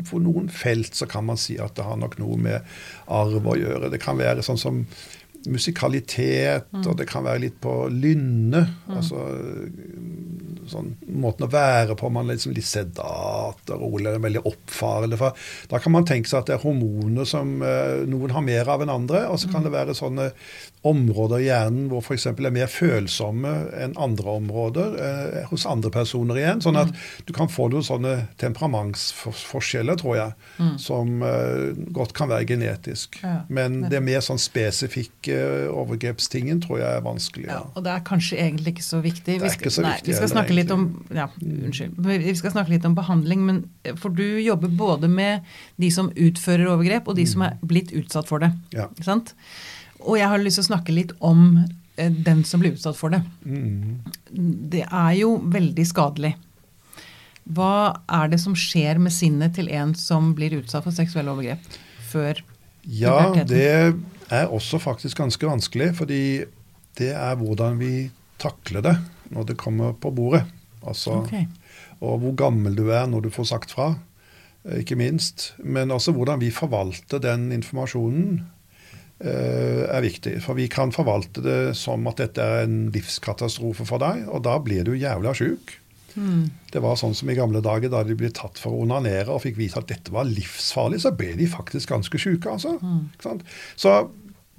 for noen felt så kan man si at det har nok noe med arv å gjøre. Det kan være sånn som musikalitet, og det kan være litt på lynne. Altså sånn måten å være på. Man er liksom litt sedat og rolig, veldig oppfarende. Da kan man tenke seg at det er hormoner som eh, noen har mer av enn andre. Og så kan det være sånne områder i hjernen hvor f.eks. er mer følsomme enn andre områder eh, hos andre personer igjen. Sånn at du kan få noen sånne temperamentsforskjeller, tror jeg, som eh, godt kan være genetisk. Ja, Men det mer sånn spesifikke overgrepstingen tror jeg er vanskelig. Ja, Ja. og det er kanskje egentlig ikke så viktig. Vi skal, så nei, viktig vi skal heller, snakke litt om ja, unnskyld. Vi skal snakke litt om behandling, men eh, for du jobber både med de som utfører overgrep, og de som er blitt utsatt for det. Ja. Ikke sant? Og jeg har lyst til å snakke litt om eh, den som blir utsatt for det. Mm. Det er jo veldig skadelig. Hva er det som skjer med sinnet til en som blir utsatt for seksuelle overgrep før Ja, puberteten? det er også faktisk ganske vanskelig, fordi det er hvordan vi takler det når det kommer på bordet. Altså, okay. Og hvor gammel du er når du får sagt fra, eh, ikke minst. Men også hvordan vi forvalter den informasjonen er viktig. For vi kan forvalte det som at dette er en livskatastrofe for deg, og da blir du jævla sjuk. Det var sånn som i gamle dager da de ble tatt for å onanere og fikk vite at dette var livsfarlig, så ble de faktisk ganske sjuke. Altså. Sant? Så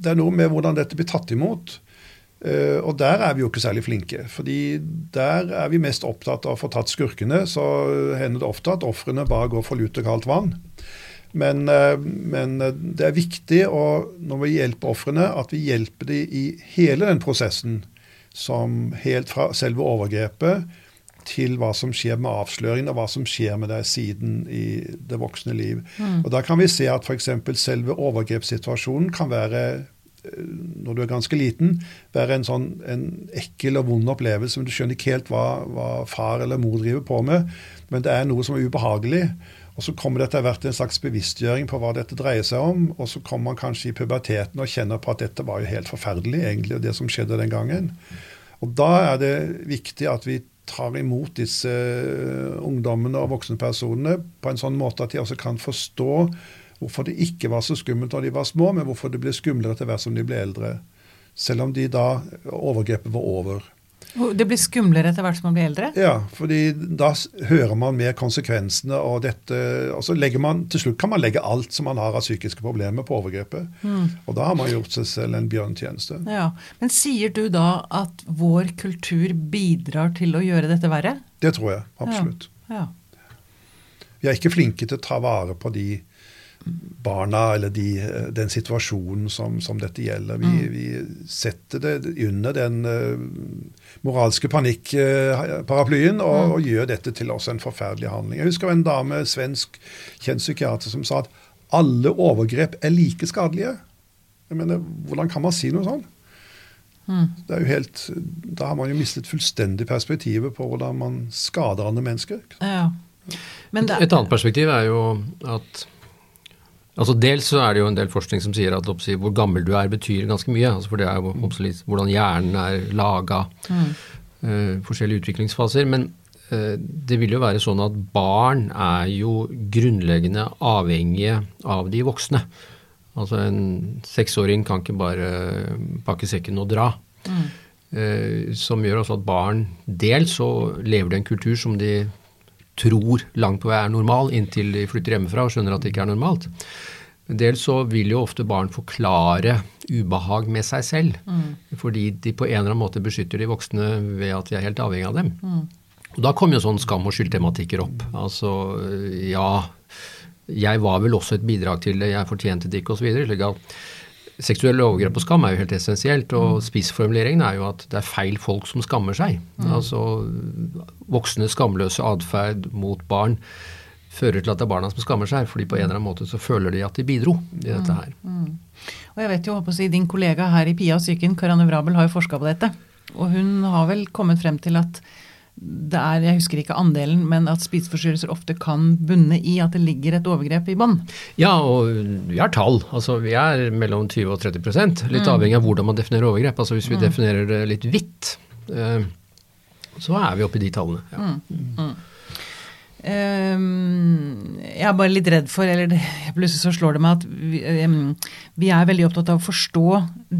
det er noe med hvordan dette blir tatt imot. Uh, og der er vi jo ikke særlig flinke. fordi der er vi mest opptatt av å få tatt skurkene. Så hender det ofte at ofrene bare går for lut og kaldt vann. Men, eh, men eh, det er viktig å, når vi hjelper ofrene, at vi hjelper dem i hele den prosessen. Som helt fra selve overgrepet til hva som skjer med avsløringen, og hva som skjer med deg siden i det voksne liv. Og Da kan vi se at f.eks. selve overgrepssituasjonen kan være eh, når du er ganske liten, være en sånn en ekkel og vond opplevelse. men Du skjønner ikke helt hva, hva far eller mor driver på med, men det er noe som er ubehagelig. Og Så kommer det etter hvert en slags bevisstgjøring på hva dette dreier seg om. Og så kommer man kanskje i puberteten og kjenner på at dette var jo helt forferdelig, egentlig, det som skjedde den gangen. Og Da er det viktig at vi tar imot disse eh, ungdommene og voksne personene på en sånn måte at de også kan forstå hvorfor det ikke var så skummelt da de var små, men hvorfor det ble skumlere etter hvert som de ble eldre. Selv om de da overgrepet var over. Det blir skumlere etter hvert som man blir eldre? Ja, fordi da hører man mer konsekvensene. og dette, og så legger man, Til slutt kan man legge alt som man har av psykiske problemer, på overgrepet. Mm. Og da har man gjort seg selv en bjørntjeneste. Ja, Men sier du da at vår kultur bidrar til å gjøre dette verre? Det tror jeg absolutt. Ja. Ja. Vi er ikke flinke til å ta vare på de barna eller de, den situasjonen som, som, dette gjelder. Vi, mm. vi, setter det under den uh, moralske panikkparaplyen uh, og, mm. og, gjør dette til også en forferdelig handling. Jeg husker en dame, svensk kjent psykiater, som sa at alle overgrep er like skadelige. Jeg mener, Hvordan kan man si noe sånt? Mm. Det er jo helt, Da har man jo mistet fullstendig perspektivet på hvordan man skader andre mennesker. Ja. Det, Et annet perspektiv er jo at Altså Dels så er det jo en del forskning som sier at oppsi, hvor gammel du er, betyr ganske mye. Altså for det er jo oppsi, hvordan hjernen er laga. Mm. Uh, forskjellige utviklingsfaser. Men uh, det vil jo være sånn at barn er jo grunnleggende avhengige av de voksne. Altså en seksåring kan ikke bare pakke sekken og dra. Mm. Uh, som gjør altså at barn dels så lever det en kultur som de tror langt på vei er normal, inntil de flytter hjemmefra og skjønner at det ikke er normalt. Dels så vil jo ofte barn forklare ubehag med seg selv, mm. fordi de på en eller annen måte beskytter de voksne ved at de er helt avhengig av dem. Mm. Og Da kommer jo sånn skam- og skyldtematikker opp. Altså ja, jeg var vel også et bidrag til det, jeg fortjente det ikke, osv. Seksuelle overgrep og skam er jo helt essensielt, og mm. spissformuleringen er jo at det er feil folk som skammer seg. Mm. Altså voksne skamløse atferd mot barn fører til at det er barna som skammer seg, fordi på en eller annen måte så føler de at de bidro i dette her. Mm. Mm. Og jeg vet jo, å si, Din kollega her i Pia og psyken, Karianne Vrabel, har jo forska på dette. Og hun har vel kommet frem til at det er, jeg husker ikke andelen, men at spiseforstyrrelser ofte kan bunne i at det ligger et overgrep i bånn? Ja, og vi har tall. Altså vi er mellom 20 og 30 Litt mm. avhengig av hvordan man definerer overgrep. Altså hvis vi mm. definerer det litt hvitt, eh, så er vi oppe i de tallene. Ja. Mm. Um, jeg er bare litt redd for, eller (laughs) det, plutselig så slår det meg at vi, um, vi, er veldig opptatt av å forstå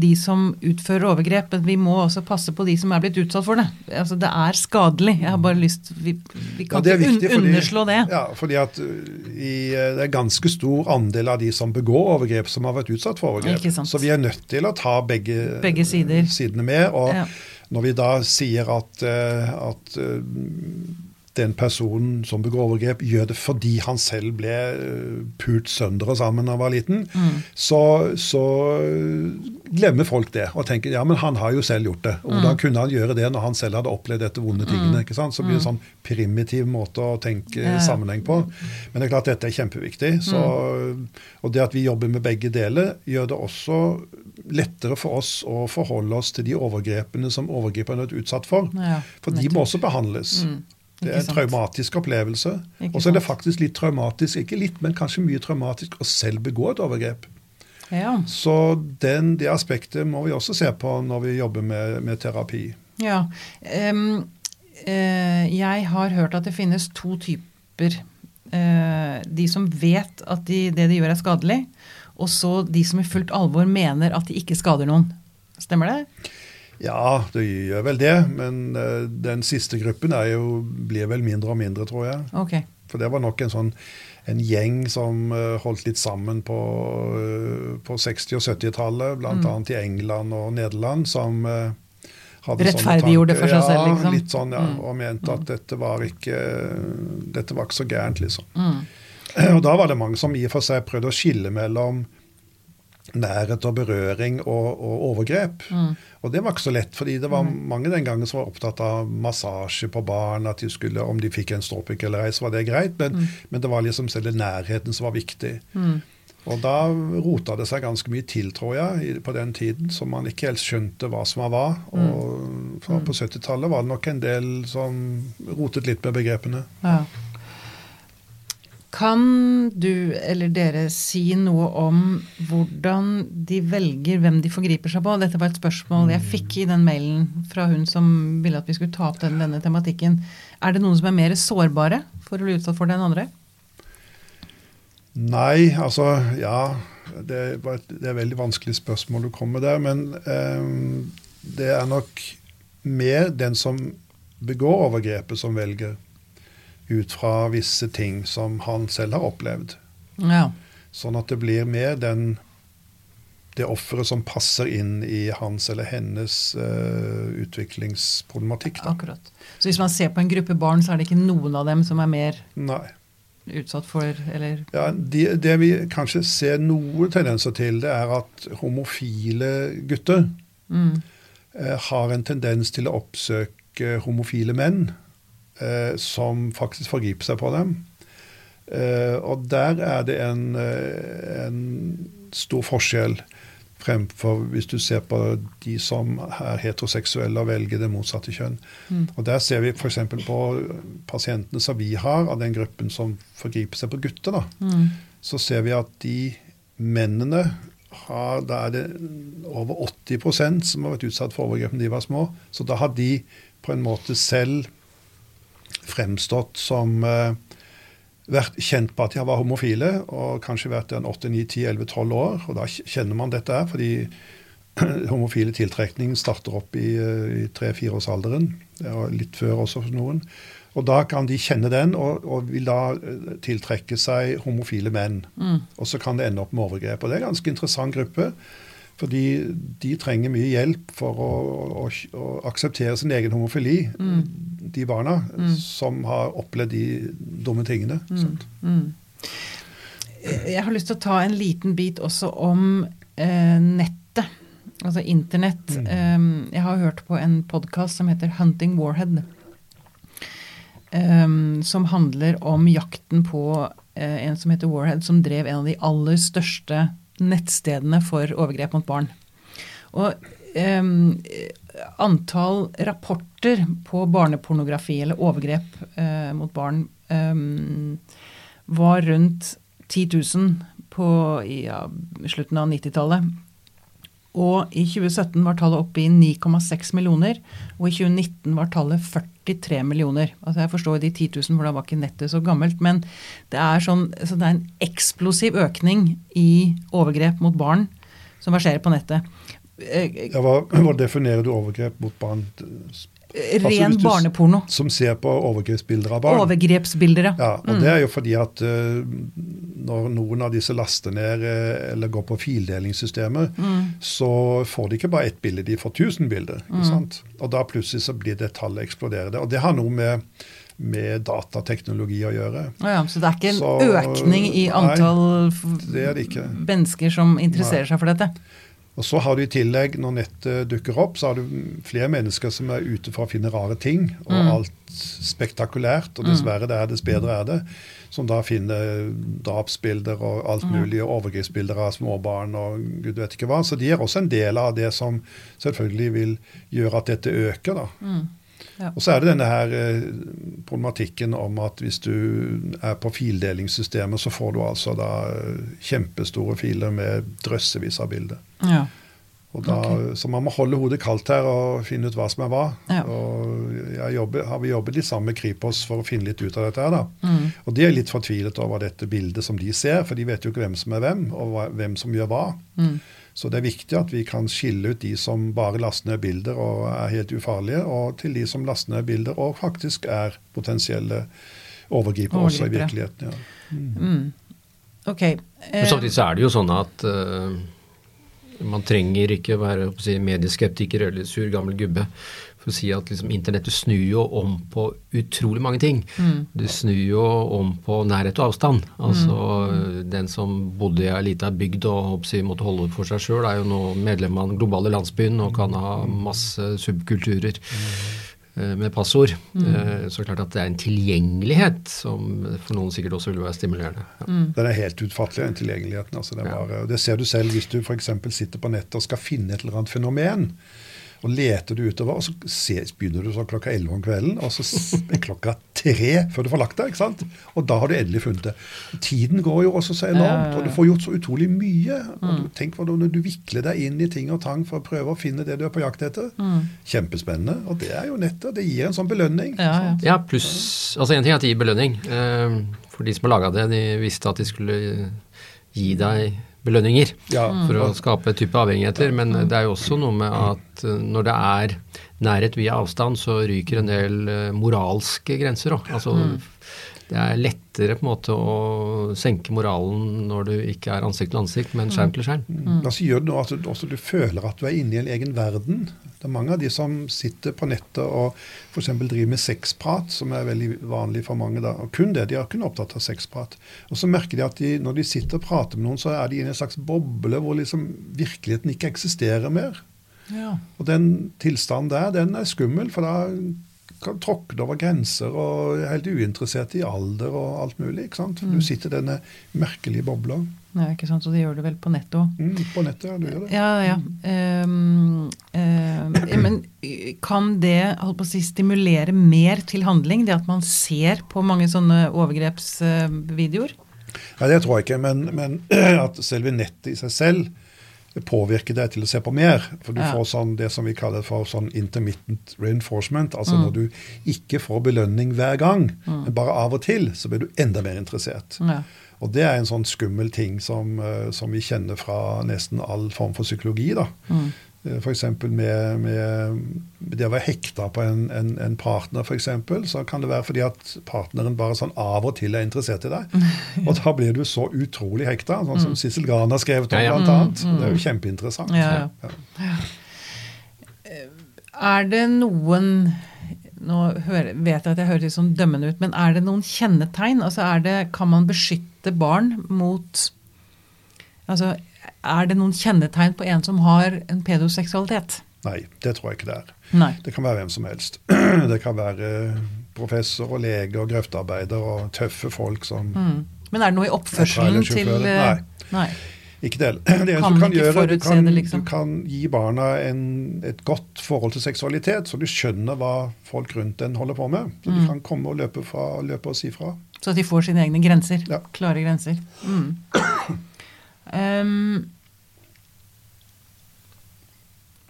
de som utfører overgrep, men vi må også passe på de som er blitt utsatt for det. Altså, det er skadelig. Jeg har bare lyst Vi, vi kan ja, ikke un underslå det. Ja, fordi at uh, i, uh, det er ganske stor andel av de som begår overgrep, som har vært utsatt for overgrep. Så vi er nødt til å ta begge, begge sider. sidene med. og ja. Når vi da sier at, at den personen som begår overgrep, gjør det fordi han selv ble eh, pult sønder og sammen da han var liten, mm. så, så, glemmer folk det og tenker ja, men han har jo selv gjort det. Hvordan mm. kunne han gjøre det når han selv hadde opplevd dette vonde tingene? Mm. ikke sant? Så blir det en mm. sånn primitiv måte å tenke ja. sammenheng på. Men det er klart dette er kjempeviktig. Så, og det at vi jobber med begge deler, gjør det også lettere for oss å forholde oss til de overgrepene som overgriperne er utsatt for. Ja, for de må også behandles. Mm. Det er en traumatisk opplevelse. Og så er det faktisk litt traumatisk, ikke litt, men kanskje mye traumatisk å selv begå et overgrep. Ja. Så den, det aspektet må vi også se på når vi jobber med, med terapi. Ja. Um, uh, jeg har hørt at det finnes to typer. Uh, de som vet at de, det de gjør er skadelig, og så de som i fullt alvor mener at de ikke skader noen. Stemmer det? Ja, det gjør vel det. Men uh, den siste gruppen jo, blir vel mindre og mindre, tror jeg. Okay. For det var nok en sånn en gjeng som uh, holdt litt sammen på, uh, på 60- og 70-tallet, bl.a. Mm. i England og Nederland, som hadde Rettferdiggjorde for seg selv, liksom? Ja, litt sånn, ja. Mm. Og mente at mm. dette var ikke, dette var ikke så gærent, liksom. Mm. (clears throat) Og da var det mange som i og for seg prøvde å skille mellom nærhet og berøring og, og overgrep. Mm. Og det var ikke så lett, fordi det var mm. mange den gangen som var opptatt av massasje på barn. at de skulle, Om de fikk en stråpikk eller ei, så var det greit, men, mm. men, det var liksom selve nærheten som var viktig. Mm. Og da rota det seg ganske mye til, tror jeg, på den tiden, som man ikke helt skjønte hva som var. Mm. Og på 70-tallet var det nok en del som rotet litt med begrepene. Ja. Kan du eller dere si noe om hvordan de velger hvem de forgriper seg på? Dette var et spørsmål jeg fikk i den mailen fra hun som ville at vi skulle ta opp den, denne tematikken. Er det noen som er mer sårbare for å bli utsatt for det enn andre? Nei, altså ja. Det, et, det er et veldig vanskelig spørsmål du kommer der. Men eh, det er nok mer den som begår overgrepet, som velger ut fra visse ting som han selv har opplevd. Ja. Sånn at det blir mer den, det offeret som passer inn i hans eller hennes uh, utviklingsproblematikk. Da. Akkurat. Så hvis man ser på en gruppe barn, så er det ikke noen av dem som er mer Nei. utsatt for eller Ja, det, Det vi kanskje ser noen tendenser til, det er at homofile gutter mm. uh, har en tendens til å oppsøke homofile menn uh, som faktisk forgriper seg på dem. Eh, og der er det en, uh, en, stor forskjell fremfor hvis du ser på de som er heteroseksuelle og velger det motsatte kjønn. Mm. Og Der ser vi f.eks. på pasientene som vi har, av den gruppen som forgriper seg på gutter. da, mm. Så ser vi at de mennene har, Da er det over 80% som har vært utsatt for overgrep da de var små. Så da har de på en måte selv fremstått som uh, vært kjent på at de var homofile, og kanskje vært en 8-9-10-11-12 år. Og da kjenner man dette her, fordi (clears throat) homofile tiltrekning starter opp i, i 3-4-årsalderen. Og litt før også for noen. Og da kan de kjenne den, og, og vil da tiltrekke seg homofile menn. Mm. Og så kan det ende opp med overgrep. Og det er en ganske interessant gruppe. Fordi de trenger mye hjelp for å, å, å akseptere sin egen homofili, mm. de barna mm. som har opplevd de dumme tingene. Mm. Jeg har lyst til å ta en liten bit også om eh, nettet, altså internett. Um, jeg har hørt på en podkast som heter Hunting Warhead. Um, som handler om jakten på uh, en som heter Warhead, som drev en av de aller største nettstedene for overgrep mot barn. Og um, antall rapporter på barnepornografi eller overgrep uh, mot barn um, var rundt 10 000 på ja, slutten av 90-tallet. Og i 2017 var tallet oppe i 9,6 millioner, og i 2019 var tallet 43 millioner. Altså Jeg forstår de 10 000, for da var ikke nettet så gammelt. Men det er, sånn, så det er en eksplosiv økning i overgrep mot barn som verserer på nettet. Ja, hva, hva definerer du overgrep mot barn? Ren altså, barneporno. Som ser på overgrepsbilder av barn? Overgrepsbilder, ja. Og mm. det er jo fordi at uh, når noen av disse laster ned uh, eller går på fildelingssystemet, mm. så får de ikke bare ett bilde, de får 1000 bilder. Mm. Og da plutselig så blir det tallet eksploderende. Og det har noe med med datateknologi å gjøre. Ja, så det er ikke en så, økning i antall nei, mennesker som interesserer nei. seg for dette? Og så har du i tillegg, når nettet dukker opp, så har du flere mennesker som er ute for å finne rare ting. Og mm. alt spektakulært. Og dessverre det er dess bedre er det. Som da finner drapsbilder og alt mulig, og overgrepsbilder av småbarn og gud vet ikke hva. Så de er også en del av det som selvfølgelig vil gjøre at dette øker. da. Mm. Ja. Og så er det denne her eh, problematikken om at hvis du er på fildelingssystemet, så får du altså da kjempestore filer med drøssevis av bilder. Ja. Da, okay. Så man må holde hodet kaldt her og finne ut hva som er hva. Ja. Og jeg jobber, har vi jobbet litt sammen med Kripos for å finne litt ut av dette. her da. Mm. Og de er litt fortvilet over dette bildet som de ser, for de vet jo ikke hvem som er hvem, og hvem som gjør hva. Mm. Så det er viktig at vi kan skille ut de som bare laster ned bilder og er helt ufarlige, og til de som laster ned bilder og faktisk er potensielle overgripere også i virkeligheten. Ja. Mm. Mm. Ok. Men samtidig så er det jo sånn at uh, man trenger ikke være si, medieskeptiker eller sur gammel gubbe for å si at liksom, internettet snur jo om på utrolig mange ting. Mm. Det snur jo om på nærhet og avstand. Altså mm. Den som bodde i ei lita bygd og si, måtte holde for seg sjøl, er jo nå medlem av den globale landsbyen og kan ha masse subkulturer eh, med passord. Mm. Eh, så klart at det er en tilgjengelighet som for noen sikkert også vil være stimulerende. Ja. Mm. Den er helt utfattelig, den tilgjengeligheten. Altså det, bare, det ser du selv hvis du f.eks. sitter på nettet og skal finne et eller annet fenomen. Og leter du utover, og så ser, begynner du sånn klokka 11 om kvelden, og så er klokka tre før du får lagt deg. ikke sant? Og da har du endelig funnet det. Tiden går jo også så enormt, og du får gjort så utrolig mye. og du, Tenk hvordan når du vikler deg inn i ting og tang for å prøve å finne det du er på jakt etter. Mm. Kjempespennende. Og det er jo nettet. Det gir en sånn belønning. Ja, ja. ja pluss Altså en ting er at det gir belønning. Eh, for de som har laga det, de visste at de skulle gi deg belønninger ja. for å skape type avhengigheter. Men det er jo også noe med at eh, når det er nærhet via avstand, så ryker en del eh, moralske grenser òg. Altså, Mm. Det er lettere på en måte å senke moralen når du ikke er ansikt til ansikt, men skjerm til skjerm. Mm. Altså gjør det noe at du, også du føler at du er inne i en egen verden. Det er mange av de som sitter på nettet og f.eks. driver med sexprat, som er veldig vanlig for mange. da, og Kun det. De er kun opptatt av sexprat. Og så merker de at de, når de sitter og prater med noen, så er de i en slags boble hvor liksom virkeligheten ikke eksisterer mer. Ja. Og den tilstanden der, den er skummel, for da kan tråkne over grenser og er helt uinteressert i alder og alt mulig. ikke sant? Mm. Du sitter i denne merkelige bobla. ja, ikke sant. Så det gjør du vel på nettet òg. Mm, på nettet, ja. Du gjør det. Ja, ja. Um, ehm, men kan det holdt på å si, stimulere mer til handling? Det at man ser på mange sånne overgrepsvideoer? Nei, det tror jeg ikke. Men, men (clears throat) at selve nettet i seg selv påvirker deg til å se på mer. For du Ja. får sånn, det som vi kaller for sånn intermittent reinforcement. Altså Mm. når du ikke får belønning hver gang, Mm. men bare av og til, så blir du enda mer interessert. Ja. Og det er en sånn skummel ting som, eh, som vi kjenner fra nesten all form for psykologi. da. Mm. F.eks. Med, med det å være hekta på en, en, en partner, eksempel, så kan det være fordi at partneren bare sånn av og til er interessert i deg. (laughs) Og da blir du så utrolig hekta, sånn som Mm. Sissel Gran har skrevet om, Ja, ja. annet. Mm, mm. Det er jo kjempeinteressant. Ja, ja. Er det noen Nå hører, vet jeg at jeg høres litt sånn dømmende ut, men er det noen kjennetegn? Altså er det, Kan man beskytte barn mot Altså, er det noen kjennetegn på en som har en pedoseksualitet? Nei, det tror jeg ikke det er. Nei. Det kan være hvem som helst. (clears throat) Det kan være professor og lege og grøftearbeider og tøffe folk som Mm. Men er det noe i oppførselen til eh, Nei. Nei. Ikke det. (clears throat) det Kan du kan gjøre, du kan, liksom. du kan gi barna en, et godt forhold til seksualitet, så du skjønner hva folk rundt den holder på med. Så Mm. de kan komme og løpe, fra, løpe og si fra. Så de får sine egne grenser. Klare grenser. Mm. Ehm,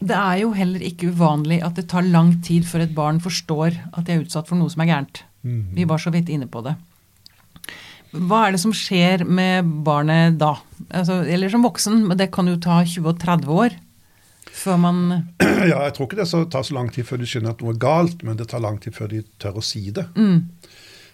det er jo heller ikke uvanlig at det tar lang tid før et barn forstår at de er utsatt for noe som er gærent. Mhm. Vi var så vidt inne på det. Hva er det som skjer med barnet da? Altså, eller som voksen, men det kan jo ta 20 og 30 år før man (clears throat) Ja, jeg tror ikke det så- tar så lang tid før de skjønner at noe er galt, men det tar lang tid før de tør å si det. mm,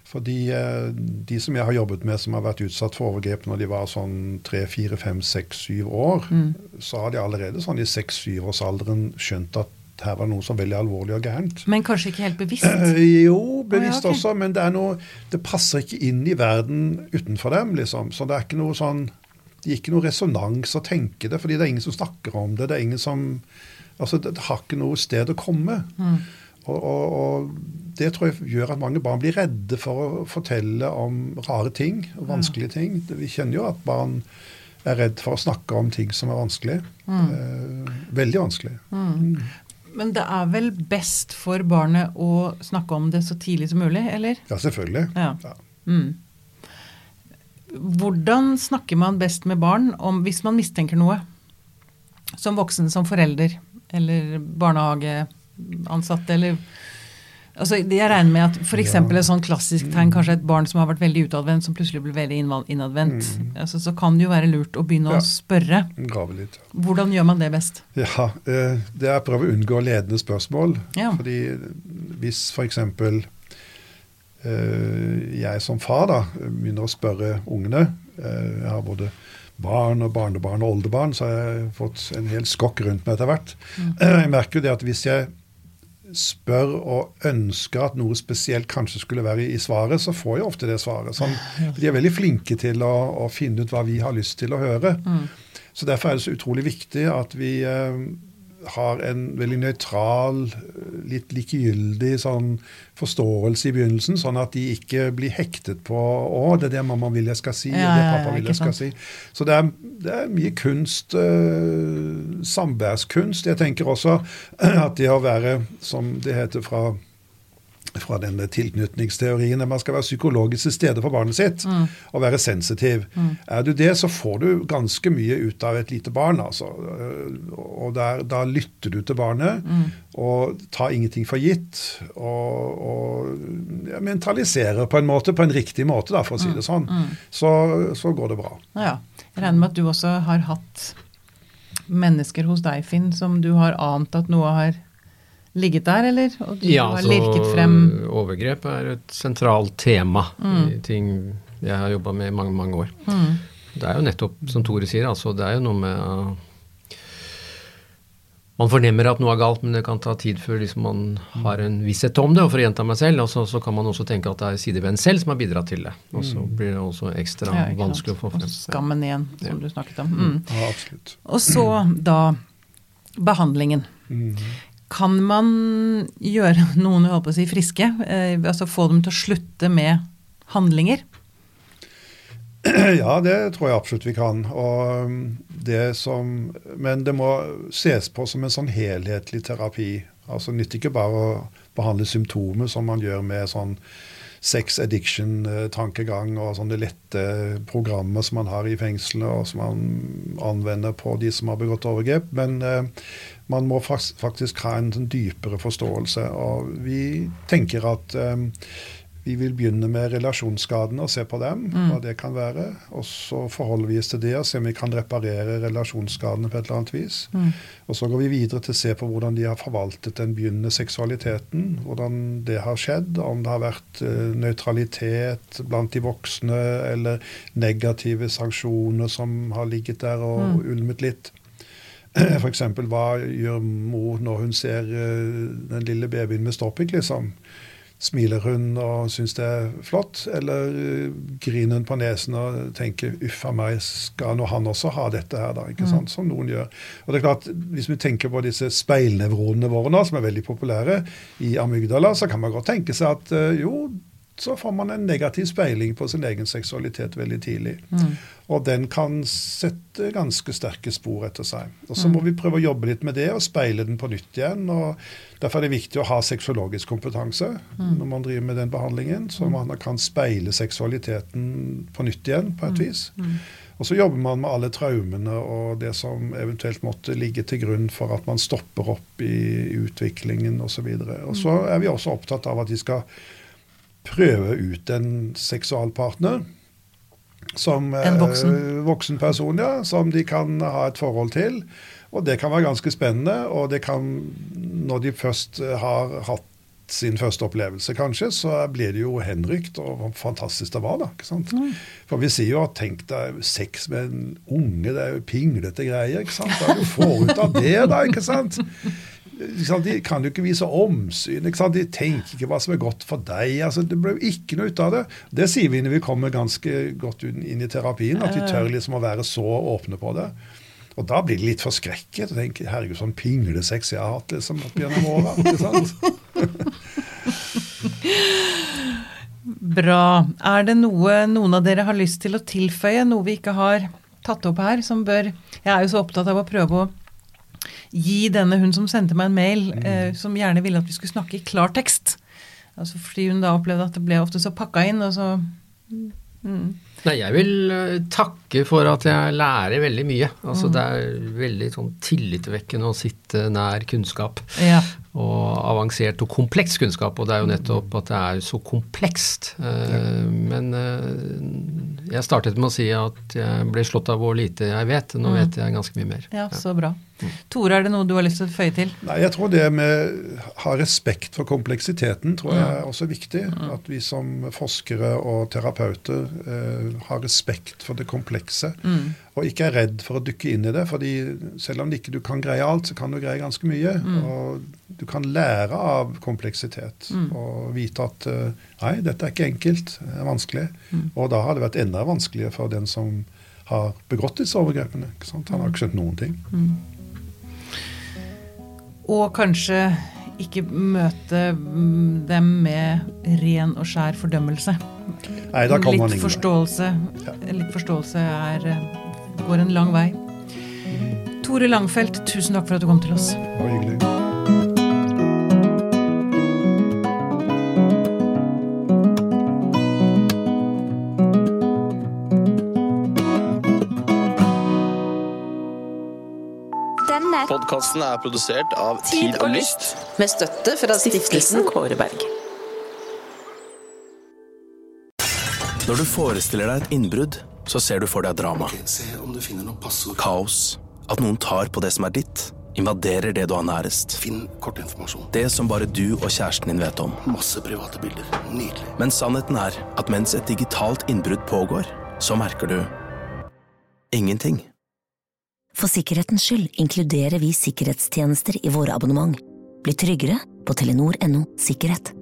Fordi eh, de som jeg har jobbet med som har vært utsatt for overgrep når de var sånn tre, fire, fem, seks, syv år, Mm. så har de allerede sånn i seks-syvårsalderen skjønt at her var noe var veldig alvorlig og gærent. Men kanskje ikke helt bevisst? Eh, jo, bevisst oh, ja, okay. også, men det er noe Det passer ikke inn i verden utenfor dem, liksom. Så det er ikke noe sånn Det gir ikke noe resonans å tenke det, fordi det er ingen som snakker om det. Det er ingen som Altså, det, det har ikke noe sted å komme. Mm. Og, og, og det tror jeg gjør at mange barn blir redde for å fortelle om rare ting vanskelige ting. Vi kjenner jo at barn er redd for å snakke om ting som er vanskelig. Mm. Eh, veldig vanskelig. Mm. Men det er vel best for barnet å snakke om det så tidlig som mulig, eller? Ja, selvfølgelig. Ja. Mm. Hvordan snakker man best med barn om hvis man mistenker noe? Som voksen, som forelder, eller barnehageansatte, eller Altså, Jeg regner med at f.eks. Ja. et sånn klassisk tegn, kanskje et barn som har vært veldig utadvendt, som plutselig blir veldig innadvendt, Mm. altså, så kan det jo være lurt å begynne Ja. å spørre. Grave litt. Hvordan gjør man det best? Ja, eh, det er å prøve å unngå ledende spørsmål. Ja. Fordi hvis f.eks. For jeg som far da, begynner å spørre ungene eh, Jeg har både barn og barnebarn og oldebarn, så har jeg fått en hel skokk rundt meg etter hvert. Mm. Eh, jeg merker jo det at hvis jeg spør og ønsker at noe spesielt kanskje skulle være i svaret, så får jeg ofte det svaret. Sånn, de er veldig flinke til å, å finne ut hva vi har lyst til å høre. Mm. Så Derfor er det så utrolig viktig at vi eh, har en veldig nøytral, litt likegyldig sånn forståelse i begynnelsen, sånn at de ikke blir hektet på 'Å, det er det mamma vil jeg skal si', Ja, det pappa vil jeg skal si'. Så det er, det er mye kunst, uh, samværskunst. Jeg tenker også (clears throat) at det å være, som det heter fra fra denne tilknytningsteorien, at man skal være psykologisk til stede for barnet sitt Mm. og være sensitiv. Mm. Er du det, så får du ganske mye ut av et lite barn. altså. Og der, da lytter du til barnet Mm. og tar ingenting for gitt. Og, og ja, mentaliserer på en måte, på en riktig måte, da, for å si det sånn. Mm. Så, så går det bra. Ja, jeg regner med at du også har hatt mennesker hos deg, Finn, som du har ant at noe har ligget der, eller? Og du Ja, har altså lirket frem overgrep er et sentralt tema Mm. i ting jeg har jobba med i mange, mange år. Mm. Det er jo nettopp, som Tore sier, altså det er jo noe med uh, Man fornemmer at noe er galt, men det kan ta tid før liksom man har en visshet om det. Og for å gjenta meg selv, og så, så kan man også tenke at det er sider ved en selv som har bidratt til det. Og så Mm. blir det også ekstra Ja, vanskelig å få frem. Og skammen igjen, som Ja. du snakket om. Mm. Ja, absolutt. Og så da behandlingen. Mhm. Kan man gjøre (laughs) noen jeg håper å si, friske? Eh, altså få dem til å slutte med handlinger? (clears throat) Ja, det tror jeg absolutt vi kan. Um, det som, men det må ses på som en sånn helhetlig terapi. Altså nytter ikke bare å behandle symptomer som man gjør med sånn sex addiction-tankegang og sånne lette programmer som man har i fengslene og som man anvender på de som har begått overgrep. Men eh, man må faktisk ha en sånn dypere forståelse. Og vi tenker at um, vi vil begynne med relasjonsskadene og se på dem, Mm. hva det kan være. Og så forholder vi oss til det og ser om vi kan reparere relasjonsskadene på et eller annet vis. Mm. Og så går vi videre til å se på hvordan de har forvaltet den begynnende seksualiteten. Hvordan det har skjedd. Om det har vært eh, nøytralitet blant de voksne, eller negative sanksjoner som har ligget der og Mm. ulmet litt. (clears throat) F.eks. hva gjør mor når hun ser eh, den lille babyen med stopping, liksom? Smiler hun og syns det er flott, eller eh, griner hun på nesen og tenker 'uff a meg, skal nå han også ha dette her', da? ikke Mm. sant? Som noen gjør. Og det er klart, Hvis vi tenker på disse speilnevronene våre nå, som er veldig populære i amygdala, så kan man godt tenke seg at eh, jo, så får man en negativ speiling på sin egen seksualitet veldig tidlig. Mm. Og den kan sette ganske sterke spor etter seg. Og så Mm. må vi prøve å jobbe litt med det og speile den på nytt igjen. og Derfor er det viktig å ha sexologisk kompetanse Mm. når man driver med den behandlingen, så man kan speile seksualiteten på nytt igjen på et Mm. vis. Og så jobber man med alle traumene og det som eventuelt måtte ligge til grunn for at man stopper opp i utviklingen osv. Og, så og så er vi også opptatt av at de skal prøve ut en seksualpartner. Som En voksen. eh, voksen person, ja. Som de kan ha et forhold til. Og det kan være ganske spennende. Og det kan, når de først eh, har hatt sin første opplevelse, kanskje, så blir det jo henrykt, og hvor fantastisk det var, da. ikke sant? For vi sier jo at tenk deg sex med en unge, det er jo pinglete greier. ikke sant? Hva er det du får ut av det, da? ikke sant? De kan jo ikke vise omsyn. De tenker ikke hva som er godt for deg. altså Det ble jo ikke noe ut av det. Det sier vi når vi kommer ganske godt inn i terapien, at vi tør liksom å være så åpne på det. Og da blir de litt forskrekket og tenker herregud, sånn pinglesex jeg har hatt liksom opp gjennom åra. ikke sant? (laughs) Bra. Er det noe noen av dere har lyst til å tilføye, noe vi ikke har tatt opp her, som bør Jeg er jo så opptatt av å prøve å gi denne hun som sendte meg en mail, eh, som gjerne ville at vi skulle snakke i klartekst. Altså fordi hun da opplevde at det ble ofte så pakka inn, og så mm. Nei, jeg vil eh, takke for at jeg lærer veldig mye. Altså Mm. Det er veldig sånn tillitvekkende å sitte nær kunnskap. Ja. Og avansert og kompleks kunnskap. Og det er jo nettopp at det er så komplekst. Ja. Men eh, jeg startet med å si at jeg ble slått av hvor lite jeg vet. Nå Mm. vet jeg ganske mye mer. Ja, så bra. Tore, er det noe du har lyst til å føye til? Nei, jeg tror det med å ha respekt for kompleksiteten tror jeg er også viktig. At vi som forskere og terapeuter eh, har respekt for det komplekse. Mm. Og ikke er redd for å dykke inn i det. fordi selv om ikke du kan greie alt, så kan du greie ganske mye. Mm. Og du kan lære av kompleksitet. Mm. Og vite at eh, nei, dette er ikke enkelt, det er vanskelig. Mm. Og da har det vært enda vanskeligere for den som har begått disse overgrepene. ikke? Han har ikke skjønt noen ting. Og kanskje ikke møte dem med ren og skjær fordømmelse. Nei, da man litt ingen vei. forståelse, litt forståelse er, eh, går en lang vei. Tore Langfelt, tusen takk for at du kom til oss. Det var hyggelig. Janne. Podkasten er produsert av Tid, og, lyst. Med støtte fra Stiftelsen Kåreberg. Når du forestiller deg et innbrudd, så ser du for deg drama. Kaos. At noen tar på det som er ditt. Invaderer det du har nærest. Finn kortinformasjon. Det som bare du og kjæresten din vet om. Masse private bilder. Nydelig. Men sannheten er at mens et digitalt innbrudd pågår, så merker du ingenting. For sikkerhetens skyld inkluderer vi sikkerhetstjenester i våre abonnement. Bli tryggere på telenor.no sikkerhet.